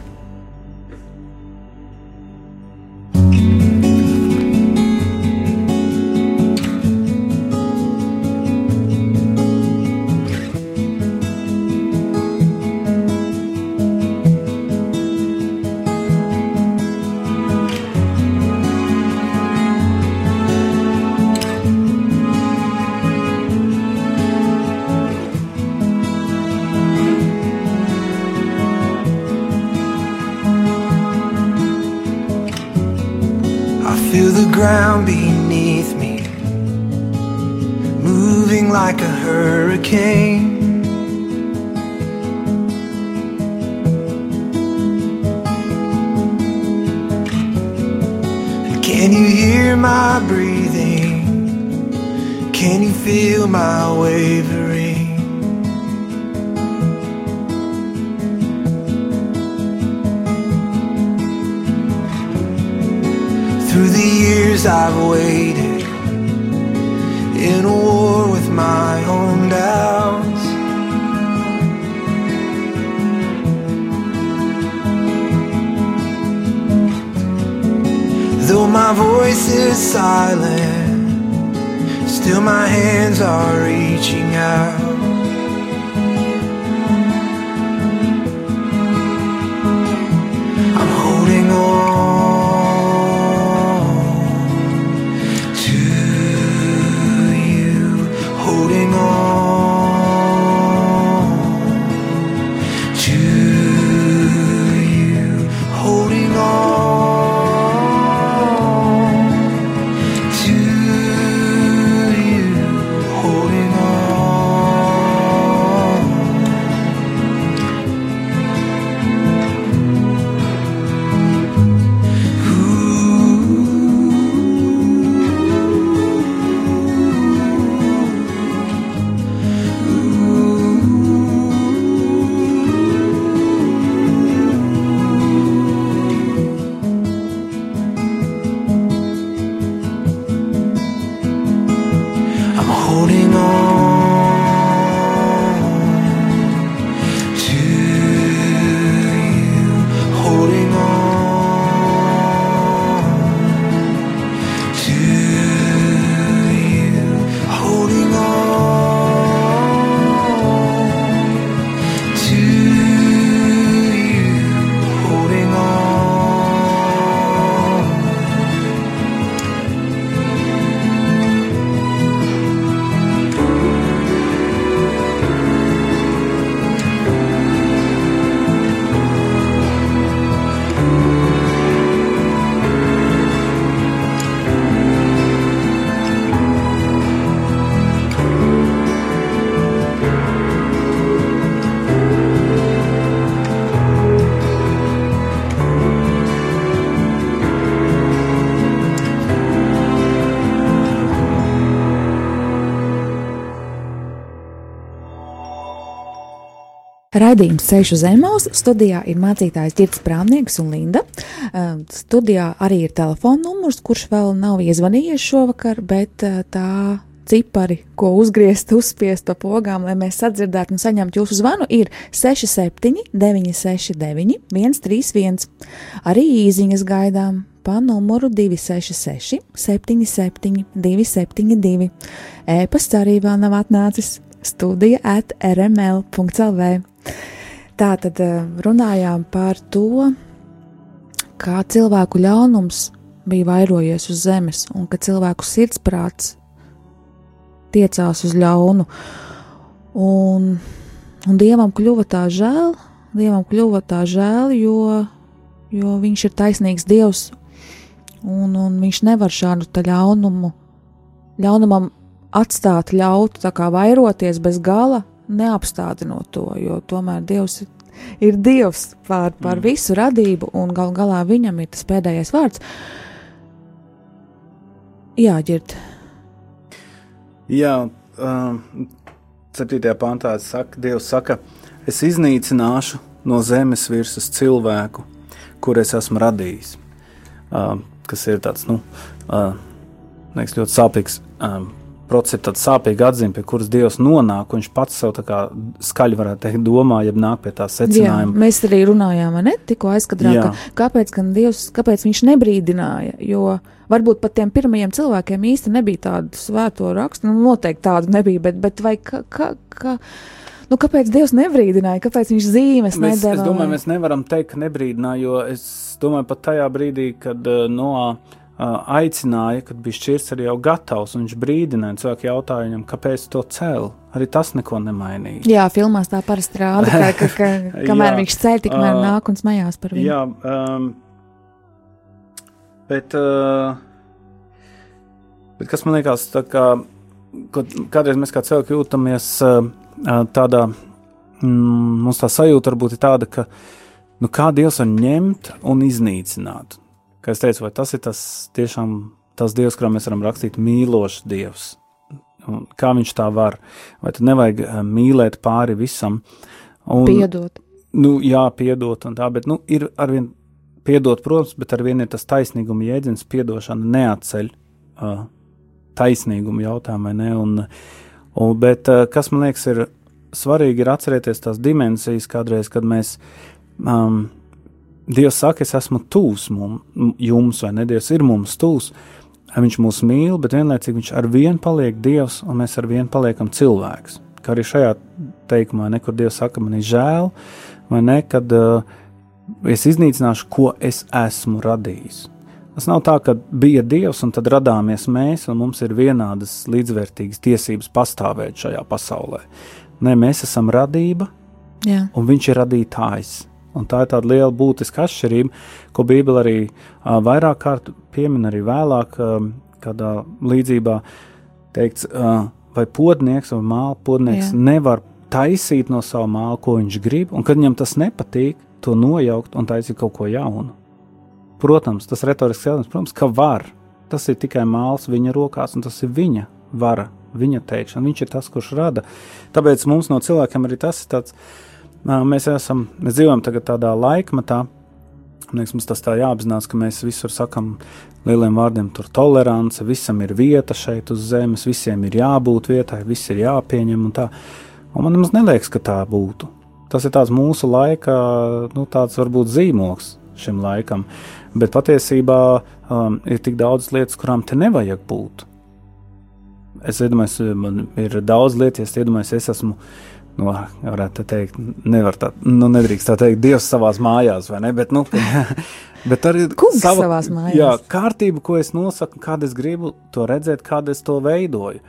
hurricane Can you hear my breathing? Can you feel my wavering? Through the years I've waited in a war with my own doubts. Though my voice is silent, still my hands are reaching out. I'm holding on. Raidījums Ceļš uz Zemes studijā ir mācītājs Girts Prāmnieks un Linda. Uh, studijā arī ir telefona numurs, kurš vēl nav iezvanījies šovakar, bet uh, tā cipari, ko uzgriezt, uzspiest pa pogām, lai mēs sadzirdētu un saņemtu jūsu zvanu, ir 67, 969, 131. Arī īsiņas gaidām pa numuru 266, 77, 272. E-pasts arī vēl nav atnācis studija at rml.lv. Tā tad eh, runājām par to, kā cilvēku ļaunums bija vairojies uz zemes un ka cilvēku sirdsprāts tiecās uz ļaunu. Un, un dievam kļuva tā žēl, dievam kļuva tā žēl, jo, jo viņš ir taisnīgs dievs, un, un viņš nevar šādu ļaunumu, ļaunumam atstāt, ļaut tā kā vairoties bez gala, neapstādinot to, jo tomēr dievs ir. Ir Dievs pār, pār mm. visu radību, un gal galā viņam ir tas pēdējais vārds. Jā, ģirt, Jā, um, 7. pantā saka, Dievs saka, es iznīcināšu no zemes virsmas cilvēku, kur es esmu radījis. Um, kas ir tāds, nu, uh, liekas, ļoti sāpīgs um, process, ir tāds sāpīgs atzīme, pie kuras Dievs nonāk, un viņš pats sev tā kā skaļi varētu teikt, domā, ja nāk pie tā secinājuma. Jā, mēs arī runājām, ne tikko aizkadrā, ka, kāpēc gan Dievs, kāpēc viņš nebrīdināja, jo varbūt pat tiem pirmajiem cilvēkiem īsti nebija tādu svēto rakstu, nu, noteikti tādu nebija, bet, bet vai ka, ka, ka, nu, kāpēc Dievs nebrīdināja, kāpēc viņš zīmes mēs, nedēļā? Es domāju, mēs nevaram teikt, ka nebrīdināja, jo es domāju, pat tajā brīdī, kad uh, Noā aicināja, kad bija šķirs arī jau gatavs, un viņš brīdināja cilvēku jautāja viņam, kāpēc to cēl. Arī tas neko nemainīja. Jā, filmās tā parasti rāda, ka, ka, ka kamēr viņš ceļ, tikmēr uh, nāk un smējās par viņu. Jā, um, Bet, uh, bet kas man liekas, tā kā, kādreiz mēs kā cilvēki jūtamies uh, tādā, mm, mums tā sajūta varbūt ir tāda, ka nu, kā Dievs var ņemt un iznīcināt. Kā es teicu, vai tas ir tas tiešām tas Dievs, kurā mēs varam rakstīt mīlošs Dievs. Un kā viņš tā var? Vai tad nevajag uh, mīlēt pāri visam? Un, piedot. Nu, jā, piedot un tā, bet nu, ir arvien Piedot, protams, bet ar vienu ir tas taisnīguma jēdziens, piedošana neatceļ uh, taisnīgumu jautājumu, vai ne? Un, un, bet uh, kas man liekas ir svarīgi, ir atcerēties tās dimensijas kādreiz, kad mēs. Um, Dievs saka, es esmu tūs jums, vai ne? Dievs ir mums tūs. Viņš mūs mīl, bet vienlaicīgi viņš ar vienu paliek Dievs, un mēs ar vienu paliekam cilvēks. Kā arī šajā teikumā, ne, kur Dievs saka, man ir žēl, vai ne, kad uh, es iznīcināšu, ko es esmu radījis. Tas nav tā, ka bija Dievs un tad radāmies mēs, un mums ir vienādas līdzvērtīgas tiesības pastāvēt šajā pasaulē. Nē, mēs esam radība, Jā. un Viņš ir radītājs. Un tā ir tāda liela būtiska atšķirība, ko Bībele arī uh, vairāk kārt piemin arī vēlāk, uh, kādā līdzībā teikts, uh, vai podnieks vai māla podnieks Jā. nevar taisīt no sava māla, ko viņš grib, un kad viņam tas nepatīk, to nojaukt un taisīt kaut ko jaunu? Protams, tas retorisks jautājums, protams, ka var. Tas ir tikai māls viņa rokās, un tas ir viņa vara, viņa teikšana. Viņš ir tas, kurš rada. Tāpēc mums no cilvēkiem arī tas ir tāds, mēs esam, mēs dzīvojam tādā laikmatā, Liekas, mums tas tā jāapzinās, ka mēs visur sakam lieliem vārdiem, tur tolerance, visam ir vieta šeit uz zemes, visiem ir jābūt vietai, viss ir jāpieņem un tā. Un man nemaz neliekas, ka tā būtu tas ir tāds mūsu laika, nu, tāds varbūt zīmoks šim laikam. Bet patiesībā um, ir tik daudz lietas, kurām te nevajag būt. Es iedomājos, man ir daudz lietas, es iedomājos, es esmu. Nu, varētu teikt, nevar tā, nu, nedrīkst tā teikt, Dievs savā mājās, vai ne? Bet, nu, bet arī sava, savās mājās. Jā, kārtība, ko es nosaku, kāda es gribu to redzēt, kāda es to veidoju.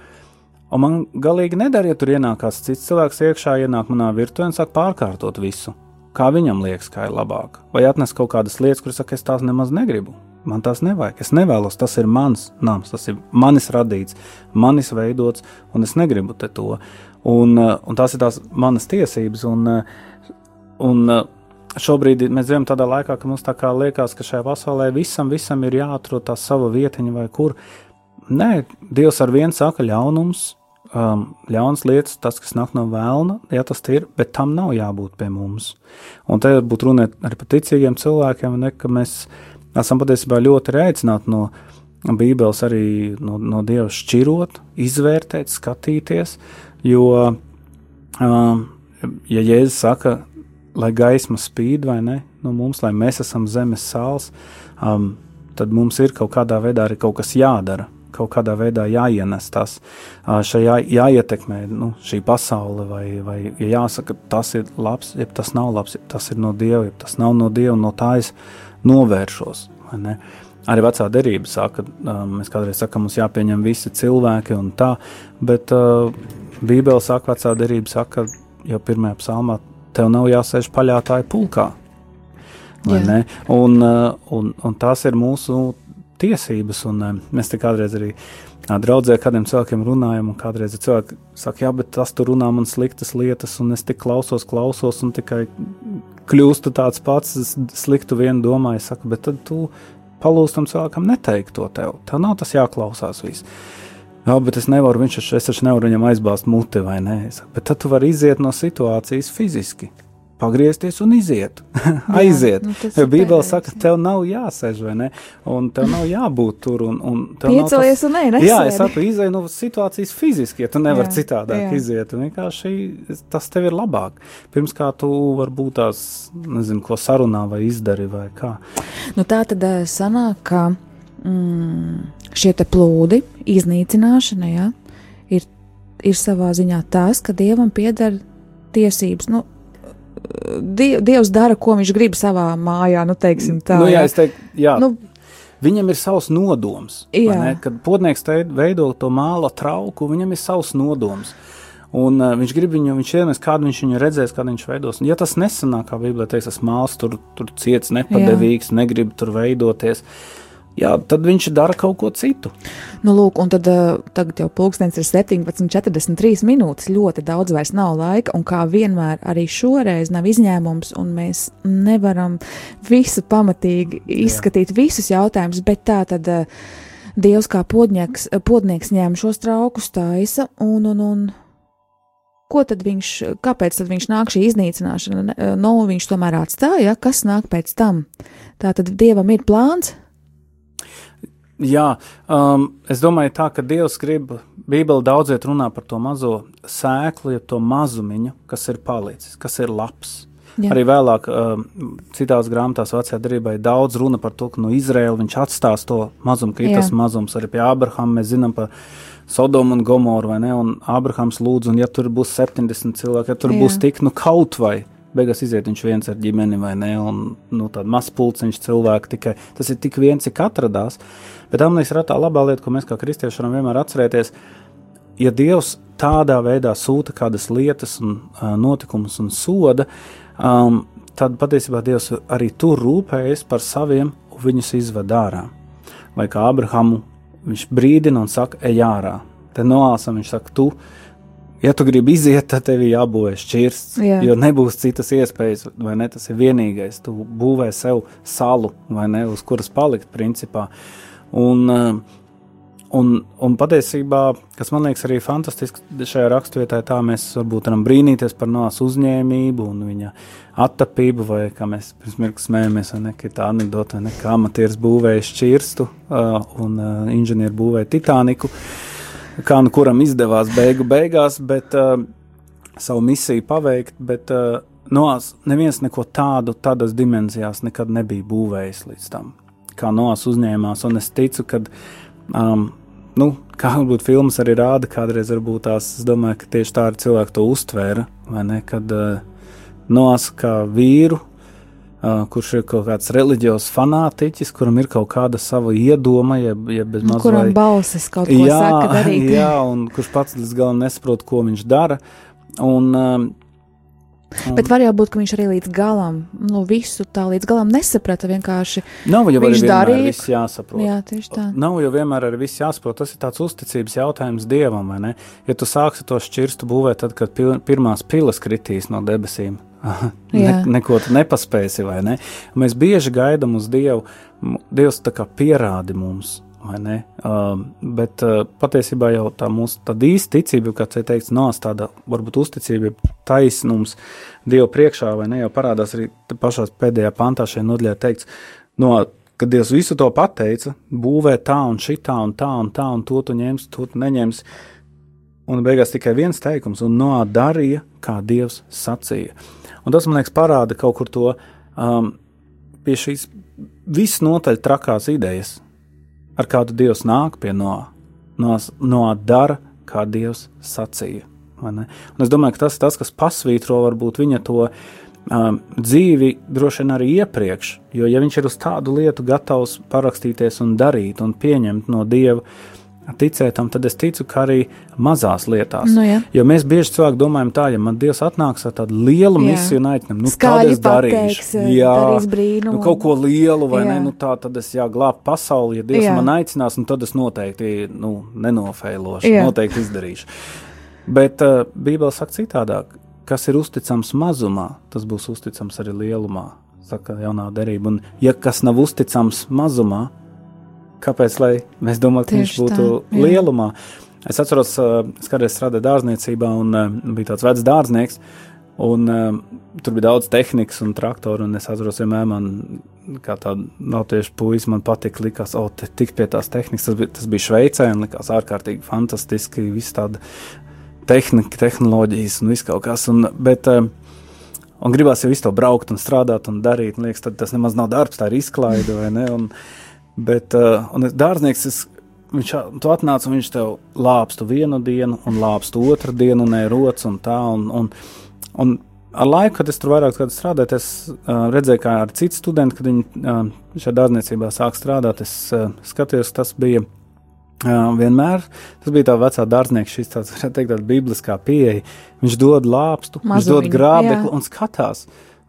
Un man galīgi nedara, ja tur ienāk kāds cits cilvēks iekšā, ienāk manā virtuvē un sāk pārkārtot visu. Kā viņam liekas, kā ir labāk. Vai atnes kaut kādas lietas, kuras saka, es tās nemaz negribu. Man tās nevajag. Es nevēlos, tas ir mans nams, tas ir manis radīts, manis veidots, un es negribu to. Un, uh, un tās ir tās manas tiesības. Un, uh, un uh, šobrīd mēs dzīvojam tādā laikā, ka mums tā kā liekas, ka šajā pasaulē visam, visam ir jāatrod tā sava vietiņa vai kur. Nē, Dievs ar vienu saka ļaunums, um, ļaunas lietas, tas, kas nāk no vēlna, ja tas ir, bet tam nav jābūt pie mums. Un te būtu runa arī par ticīgiem cilvēkiem, ne, ka mēs esam patiesībā ļoti rēcināti no Bībeles, arī no, no Dieva šķirot, izvērtēt, skatīties, jo, um, ja Jēzus saka, lai gaisma spīd vai ne, no mums, lai mēs esam zemes sāls, um, tad mums ir kaut kādā veidā arī kaut kas jādara kaut kādā veidā jāienes tas, šajā jāietekmē nu, šī pasaule, vai, vai ja jāsaka, tas ir labs, ja tas nav labs, ja tas ir no Dieva, ja tas nav no Dieva, no tā es novēršos. Arī vecā derība saka, mēs kādreiz sakām, mums jāpieņem visi cilvēki un tā, bet uh, Bībele saka, vecā derība saka, jau pirmajā psalmā, tev nav jāsēž paļātāju pulkā. Un, un, un tas ir mūsu tiesības. Un, um, mēs te kādreiz arī draudzē kādiem cilvēkiem runājam, un kādreiz cilvēki saka, jā, bet tas tur runā man sliktas lietas, un es tik klausos, klausos, un tikai kļūstu tāds pats, sliktu vienu domāju, saku, bet tad tu palūstam cilvēkam neteikt to tev. Tev nav tas jāklausās viss. Jā, bet es nevaru, viņš es taču nevaru viņam aizbāzt muti vai nē. Bet tad tu vari iziet no situācijas fiziski pagriezties un iziet. Aiziet. Jā, nu, Bībele saka, tev nav jāsēž, vai ne? Un tev nav jābūt tur. Un, un Piecelies tas... un nē. Jā, es saprotu, izēj no situācijas fiziski, ja tu nevari jā, citādāk jā. iziet. Vienkārši tas tev ir labāk. Pirms kā tu varbūt tās, nezinu, ko sarunā vai izdari vai kā. Nu tā tad eh, sanāk, ka mm, šie plūdi, iznīcināšana, jā, ir, ir savā ziņā tas, ka Dievam pieder tiesības. Nu, die, Dievs dara, ko viņš grib savā mājā, nu, teiksim tā. Nu, jā, jā. es teiktu, jā. Nu, Viņam ir savs nodoms. Kad podnieks veido to māla trauku, viņam ir savs nodoms. Un, uh, viņš grib viņu, viņš ienes, kādu viņš viņu redzēs, kādu viņš veidos. Un, ja tas nesanāk, kā Bībelē teiks, tas māls tur, tur ciets, nepadevīgs, Jā. negrib tur veidoties. Uh, jā, tad viņš dara kaut ko citu. Nu, lūk, un tad, uh, tagad jau pulkstenis ir 17,43 minūtes. Ļoti daudz vairs nav laika, un kā vienmēr, arī šoreiz nav izņēmums, un mēs nevaram visu pamatīgi izskatīt, jā. visus jautājumus, bet tā tad. Uh, Dievs kā podnieks, podnieks ņēma šos traukus, taisa, un, un, un ko tad viņš, kāpēc tad viņš nāk šī iznīcināšana? No, nu, viņš tomēr atstāja, kas nāk pēc tam. Tā tad Dievam ir plāns, Jā, um, es domāju, tā, ka Dievs grib, Bībeli daudziet runā par to mazo sēklu, ja to mazumiņu, kas ir palicis, kas ir labs. Jā. Arī vēlāk, um, citās grāmatās, vecajā darbā, ir daudz runa par to, ka no Izraēla viņš atstās to mazumu, ka ir Jā. tas mazums. Arī pie Abrahama mēs zinām par Sodomu un Gomoru, vai ne? Un Abrahams lūdz, un ja tur būs 70 cilvēki, ja tur Jā. būs tik, nu kaut vai beigās iziet viņš viens ar ģimeni vai ne, un nu, tāda mazs pulciņš cilvēku tikai. Tas ir tik viens, cik atradās. Bet amnijas ir tā labā lieta, ko mēs kā kristieši varam vienmēr atcerēties. Ja Dievs tādā veidā sūta kādas lietas un uh, notikumus un soda, um, tad patiesībā Dievs arī tur rūpējas par saviem un viņus izved ārā. Vai kā Abrahamu viņš brīdina un saka, ej ārā. Te noāsam viņš saka, tu esi ja tu gribi iziet, tad tev jābūvē šķirsts, Jā. jo nebūs citas iespējas, vai ne? Tas ir vienīgais. Tu būvē sev salu, vai ne, uz kuras palikt, principā. Un, eh, un, un patiesībā, kas man liekas arī fantastiski šajā raksturvietā, tā mēs varbūt varam brīnīties par nāsu uzņēmību un viņa attapību, vai kā mēs pirms mirkli smējamies, vai ne, tā anekdote, vai ne, kā amatieris būvēja šķirstu uh, un uh, inženieri būvēja Titaniku. Uh, kā nu kuram izdevās beigu beigās, bet uh, savu misiju paveikt, bet uh, Noās neviens neko tādu, tādas dimensijās nekad nebija būvējis līdz tam, kā Noās uzņēmās, un es ticu, ka, um, nu, kā varbūt filmas arī rāda, kādreiz varbūt tās, es domāju, ka tieši tā arī cilvēki to uztvēra, vai ne, kad uh, Noās kā vīru Uh, kurš ir kaut kāds reliģijos fanātiķis, kuram ir kaut kāda sava iedoma, jeb, jeb mazliet. Kuram balsis kaut ko jā, saka darīt. Jā, un kurš pats līdz galam nesaprot, ko viņš dara. Un, um, Un, Bet var jau būt, ka viņš arī līdz galam, nu, visu tā līdz galam nesaprata. Vienkārši nav jau viņš darīja. Viss jāsaprot. Jā, tieši tā. Nav jau vienmēr arī viss jāsaprot. Tas ir tāds uzticības jautājums dievam, vai ne? Ja tu sāksi to šķirstu būvēt, tad, kad pil, pirmās pilas kritīs no debesīm, ne, neko tu nepaspēsi, vai ne? Mēs bieži gaidām uz Dievu. Dievs tā kā pierādi mums, vai ne? Uh, bet uh, patiesībā jau tā mūsu īsta ticība, kā te teikts, nās tāda varbūt uzticība, taisnums Dievu priekšā, vai ne, jau parādās arī pašās pēdējā pantā šajā nodaļā teikts, no, kad Dievs visu to pateica, būvē tā un šitā un tā un tā un to tu ņems, to tu neņems, un beigās tikai viens teikums, un no darīja, kā Dievs sacīja. Un tas, man liekas, parāda kaut kur to um, pie šīs visnotaļ trakās idejas, ar kādu Dievs nāk pie no, no, no dara, kā Dievs sacīja. Es domāju, ka tas ir tas, kas pasvītro varbūt viņa to um, dzīvi droši vien arī iepriekš. Jo, ja viņš ir uz tādu lietu gatavs parakstīties un darīt un pieņemt no Dieva, ticēt tam, tad es ticu, ka arī mazās lietās. Nu, jā. jo mēs bieži cilvēki domājam tā, ja man Dievs atnāks ar tādu lielu Jā. misiju un aicinājumu, nu tad es darīšu. pateiks, darīs brīnumu. nu, kaut ko lielu, vai Jā. ne? Nu, tā tad es jāglāb pasauli, ja Dievs Jā. man aicinās, un tad es noteikti nu, nenofeilošu, Jā. noteikti izdarīšu. Bet uh, Bībele saka citādāk, kas ir uzticams mazumā, tas būs uzticams arī lielumā, saka jaunā derība. Un ja kas nav uzticams mazumā, kāpēc mēs domājam, ka viņš būtu tā, lielumā? Es atceros, uh, es kādreiz strādāju dārzniecībā un uh, bija tāds vecs dārznieks. Un, uh, tur bija daudz tehnikas un traktoru, un es atceros, vienmēr man, kā tāda latviešu puisis, man patika, likās, o, te tik pie tās tehnikas, tas bija, tas bija Šveicē, un likās ārkārtīgi fantastiski, viss tāda tehnika, tehnoloģijas un viss kaut kas. Un, bet, uh, un gribās jau visu to braukt un strādāt un darīt, un liekas, tas nemaz nav darbs, tā ir izklaide, vai ne? Un, bet, uh, dārznieks, es, viņš tu atnāc un viņš tev lāpstu vienu dienu, un lāpstu otru dienu, un rots un tā, un, un, un ar laiku, kad es tur vairāk strādāju, es uh, redzēju, kā ar citu studentu, kad viņi uh, šajā dārzniecībā sāk strādāt, es uh, skatījos, tas bija Uh, vienmēr tas bija tā vecā dārznieka, šis tāds, varētu teikt, tāda bibliskā pieeja. Viņš dod lāpstu, viņš dod grābekli un skatās,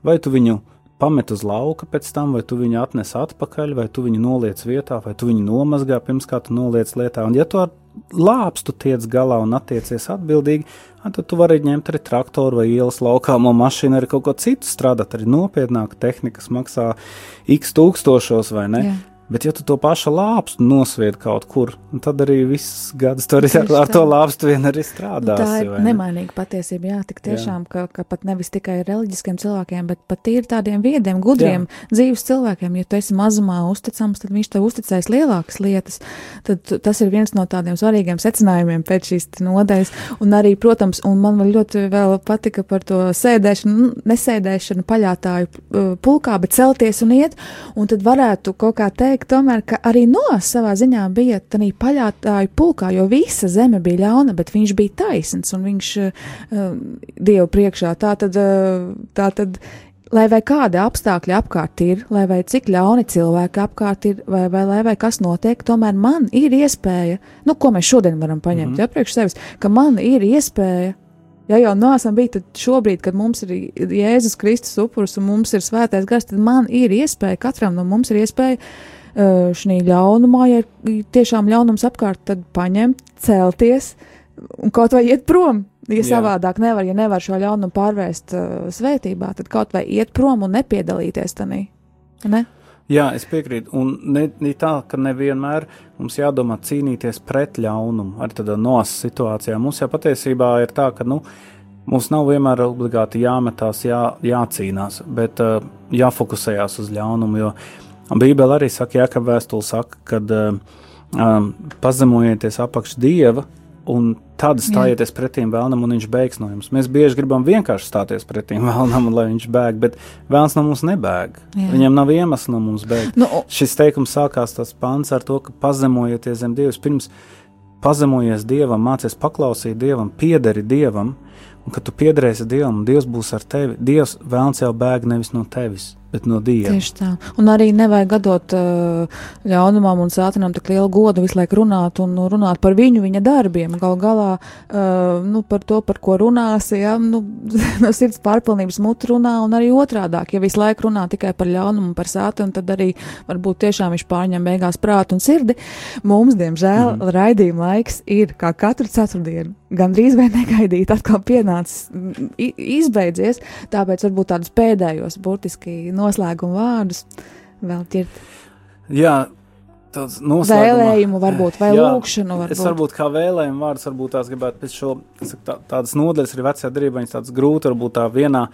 vai tu viņu pamet uz lauka pēc tam, vai tu viņu atnes atpakaļ, vai tu viņu noliec vietā, vai tu viņu nomazgā pirms kā tu noliec lietā. Un ja tu ar lāpstu tiec galā un attiecies atbildīgi, tad tu vari ņemt arī traktoru vai ielas laukāmo mašīnu, arī kaut ko citu strādāt, arī nopietnāka tehnika, kas maksā x tūkstošos vai ne. Jā. Bet, ja tu to pašu lāpstu nosvied kaut kur, tad arī viss gads tur ar, Tieši ar to lāpstu vien arī Nu, strādās. tā ir ne? nemainīga patiesība. Jā, tik tiešām, ka, ka pat nevis tikai reliģiskiem cilvēkiem, bet pat ir tādiem viediem, gudriem, jā. dzīves cilvēkiem. Ja tu esi mazumā uzticams, tad viņš tev uzticēs lielākas lietas. Tad tas ir viens no tādiem svarīgiem secinājumiem pēc šīs nodaļas. Un arī, protams, un man ļoti vēl patika par to sēdēšanu, nu, nesēdēšanu paļātāju uh, pulkā, bet celties un iet. Un tad varētu kaut kā teikt, tomēr, ka arī Noas savā ziņā bija tādā paļātāju pulkā, jo visa zeme bija ļauna, bet viņš bija taisns un viņš uh, Dievu priekšā. Tā tad, uh, tā tad lai vai kādi apstākļi apkārt ir, lai vai cik ļauni cilvēki apkārt ir, vai, vai lai vai kas notiek, tomēr man ir iespēja, nu, ko mēs šodien varam paņemt mm -hmm. ja, priekš sevis, ka man ir iespēja. Ja jau nāsam bija, tad šobrīd, kad mums ir Jēzus Kristus upuris un mums ir svētais gars, tad man ir iespēja, katram no mums ir iespēja šī ļaunumā, ja ir tiešām ļaunums apkārt, tad paņemt, celties un kaut vai iet prom. Ja Jā. savādāk nevar, ja nevar šo ļaunumu pārvērst uh, svētībā, tad kaut vai iet prom un nepiedalīties tajā. Ne? Jā, es piekrītu. Un ne, ne tā, ka nevienmēr mums jādomā cīnīties pret ļaunumu, arī tādā nosacījuma situācijā. Mums jau patiesībā ir tā, ka nu, mums nav vienmēr obligāti jāmetās, jā, jācīnās, bet uh, jāfokusējās uz ļaunumu. Jo Bībele arī saka, Jākab vēstule saka, ka uh, um, pazemojieties apakš dieva. Un tad stājieties pretī vēlnam, un viņš bēgs no jums. Mēs bieži gribam vienkārši stāties pretī vēlnam, lai viņš bēg, bet vēlns no mums nebēg. Jā. Viņam nav iemesla no mums bēgt. Nu, Šis teikums sākās tas pants ar to, ka pazemojieties zem Dievs. Pirms pazemojies Dievam, mācies paklausīt Dievam, piederi Dievam, un kad tu piederēsi Dievam, Dievs būs ar tevi. Dievs vēlns jau bēg nevis no tevis, bet no Dieva. Tieši tā. Un arī nevajag gadot uh, ļaunumam un sātanam tik lielu godu visu laiku runāt un runāt par viņu, viņa darbiem. Gal galā uh, nu, par to, par ko runāsi, ja, nu, no sirds pārpilnības mutu runā un arī otrādāk. Ja visu laiku runā tikai par ļaunumu un par sātanu, tad arī varbūt tiešām viņš pārņem beigās prātu un sirdi. Mums, diemžēl, mm raidījuma laiks ir kā katru ceturtdienu. Gan drīz vai negaidīt, atkal pienācis, izbeidzies. Tāpēc varbūt tādus pēdējos, burtiski noslēguma vārdus vēl ķert. Jā, tāds noslēgumā. Vēlējumu, varbūt, vai Jā, lūkšanu. Varbūt. Es varbūt kā vēlējumu vārdus, varbūt tās gribētu pēc šo, saku, tā, tādas nodaļas arī vecajā darbā, viņas tādas grūti, varbūt tā vienā,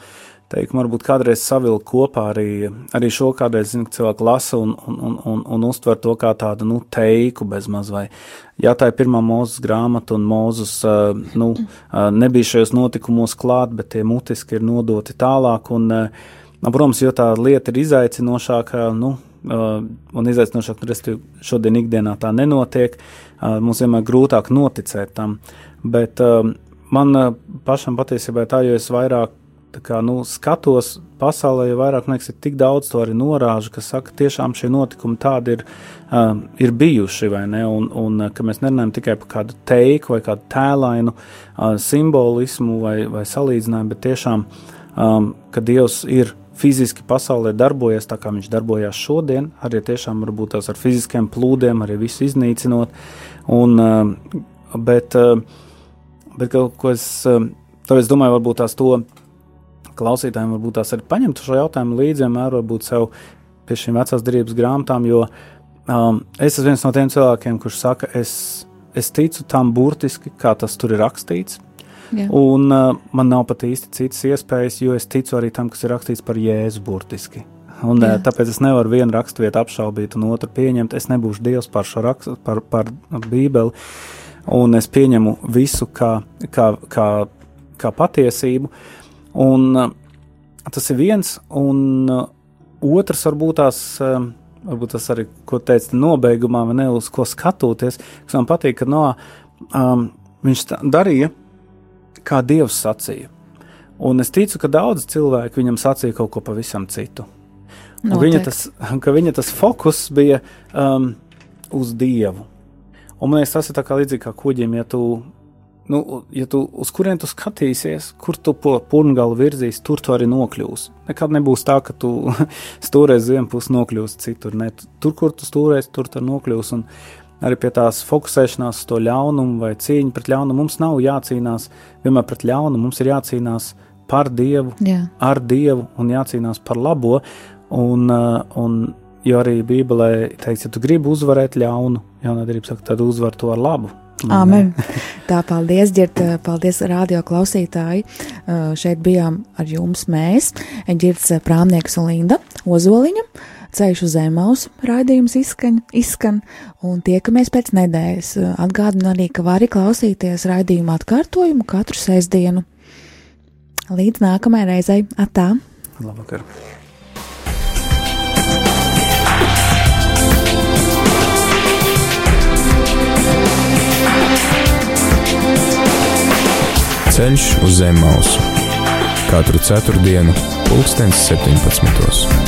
teiktu, varbūt kādreiz savilkt kopā arī, arī šo kādreiz, zinu, cilvēku lasa un, un, un, un, un uztver to kā tādu, nu, teiku bez maz vai, jā, tā ir pirmā mūzes grāmata un mūzus, uh, nu, uh, nebija šajos notikumos klāt, bet tie mutiski ir nodoti tālāk un, uh, protams, jo tā lieta ir izaicinošāka, nu, Uh, un izaicinošāk, respektīvi, šodien ikdienā tā nenotiek. Uh, mums vienmēr grūtāk noticēt tam. Bet uh, man pašam patiesībā tā, jo es vairāk kā, nu, skatos pasaulē, jo vairāk liekas, ir tik daudz to arī norāžu, kas saka, ka tiešām šie notikumi tādi ir, ir bijuši, vai ne? Un, un ka mēs nerunājam tikai par kādu teiku vai kādu tēlainu simbolismu vai, vai salīdzinājumu, bet tiešām, um, ka Dievs ir fiziski pasaulē darbojas tā, kā viņš darbojās šodien, arī tiešām varbūt tās ar fiziskiem plūdiem, arī visu iznīcinot. Un, eh, bet, eh, bet kaut ko es, eh, tāpēc domāju, varbūt tās to klausītājiem varbūt tās arī paņemt šo jautājumu līdzi, vienmēr varbūt sev pie šīm vecās derības grāmatām, jo um, es esmu viens no tiem cilvēkiem, kurš saka, es, es ticu tam burtiski, kā tas tur ir rakstīts. Jā. Un uh, man nav pat īsti citas iespējas, jo es ticu arī tam, kas ir rakstīts par Jēzu burtiski. Un, uh, Jā. tāpēc es nevaru vienu raksturvietu apšaubīt un otru pieņemt. Es nebūšu Dievs par šo rakstu, par, par Bībeli, un es pieņemu visu kā, kā, kā, kā patiesību. Un, uh, tas ir viens, un uh, otrs varbūt tās. Uh, Varbūt tas arī, ko teica nobeigumā, vai ne uz ko skatoties, kas man patīk, ka no, um, viņš darīja kā Dievs sacīja. Un es ticu, ka daudz cilvēku viņam sacīja kaut ko pavisam citu. Viņa tas, viņa tas fokus bija um, uz Dievu. Un man liekas, tas ir līdzīgi kā kuģim, ja tu, nu, ja tu uz kurien tu skatīsies, kur tu po purngalu virzīs, tur tu arī nokļūsi. Nekad nebūs tā, ka tu vienu pusi, nokļūsi citur. Ne, tur, kur tu stūrēsi, tur tu nokļūsi. Un arī pie tās fokusēšanās uz to ļaunumu vai cīņu pret ļaunumu. Mums nav jācīnās vienmēr pret ļaunumu, mums ir jācīnās par Dievu, Jā. ar Dievu un jācīnās par labo. Un, uh, un, jo arī Bībelē teikts, ja tu gribi uzvarēt ļaunu, jaunadarbība saka, tad uzvar to ar labu. Amen. Tā, paldies, Girt, paldies, radio klausītāji. Uh, šeit bijām ar jums mēs, Girts Prāmnieks un Linda Ozoliņa. Ceļš uz Zemausu raidījums izskan, izskan, un tiekamies pēc nedēļas. Atgādinu arī, ka vari klausīties raidījuma atkārtojumu katru sestdienu. Līdz nākamajai reizei, atā! Labvakar! Ceļš uz zem mausu katru ceturtdienu, pulkstens 17.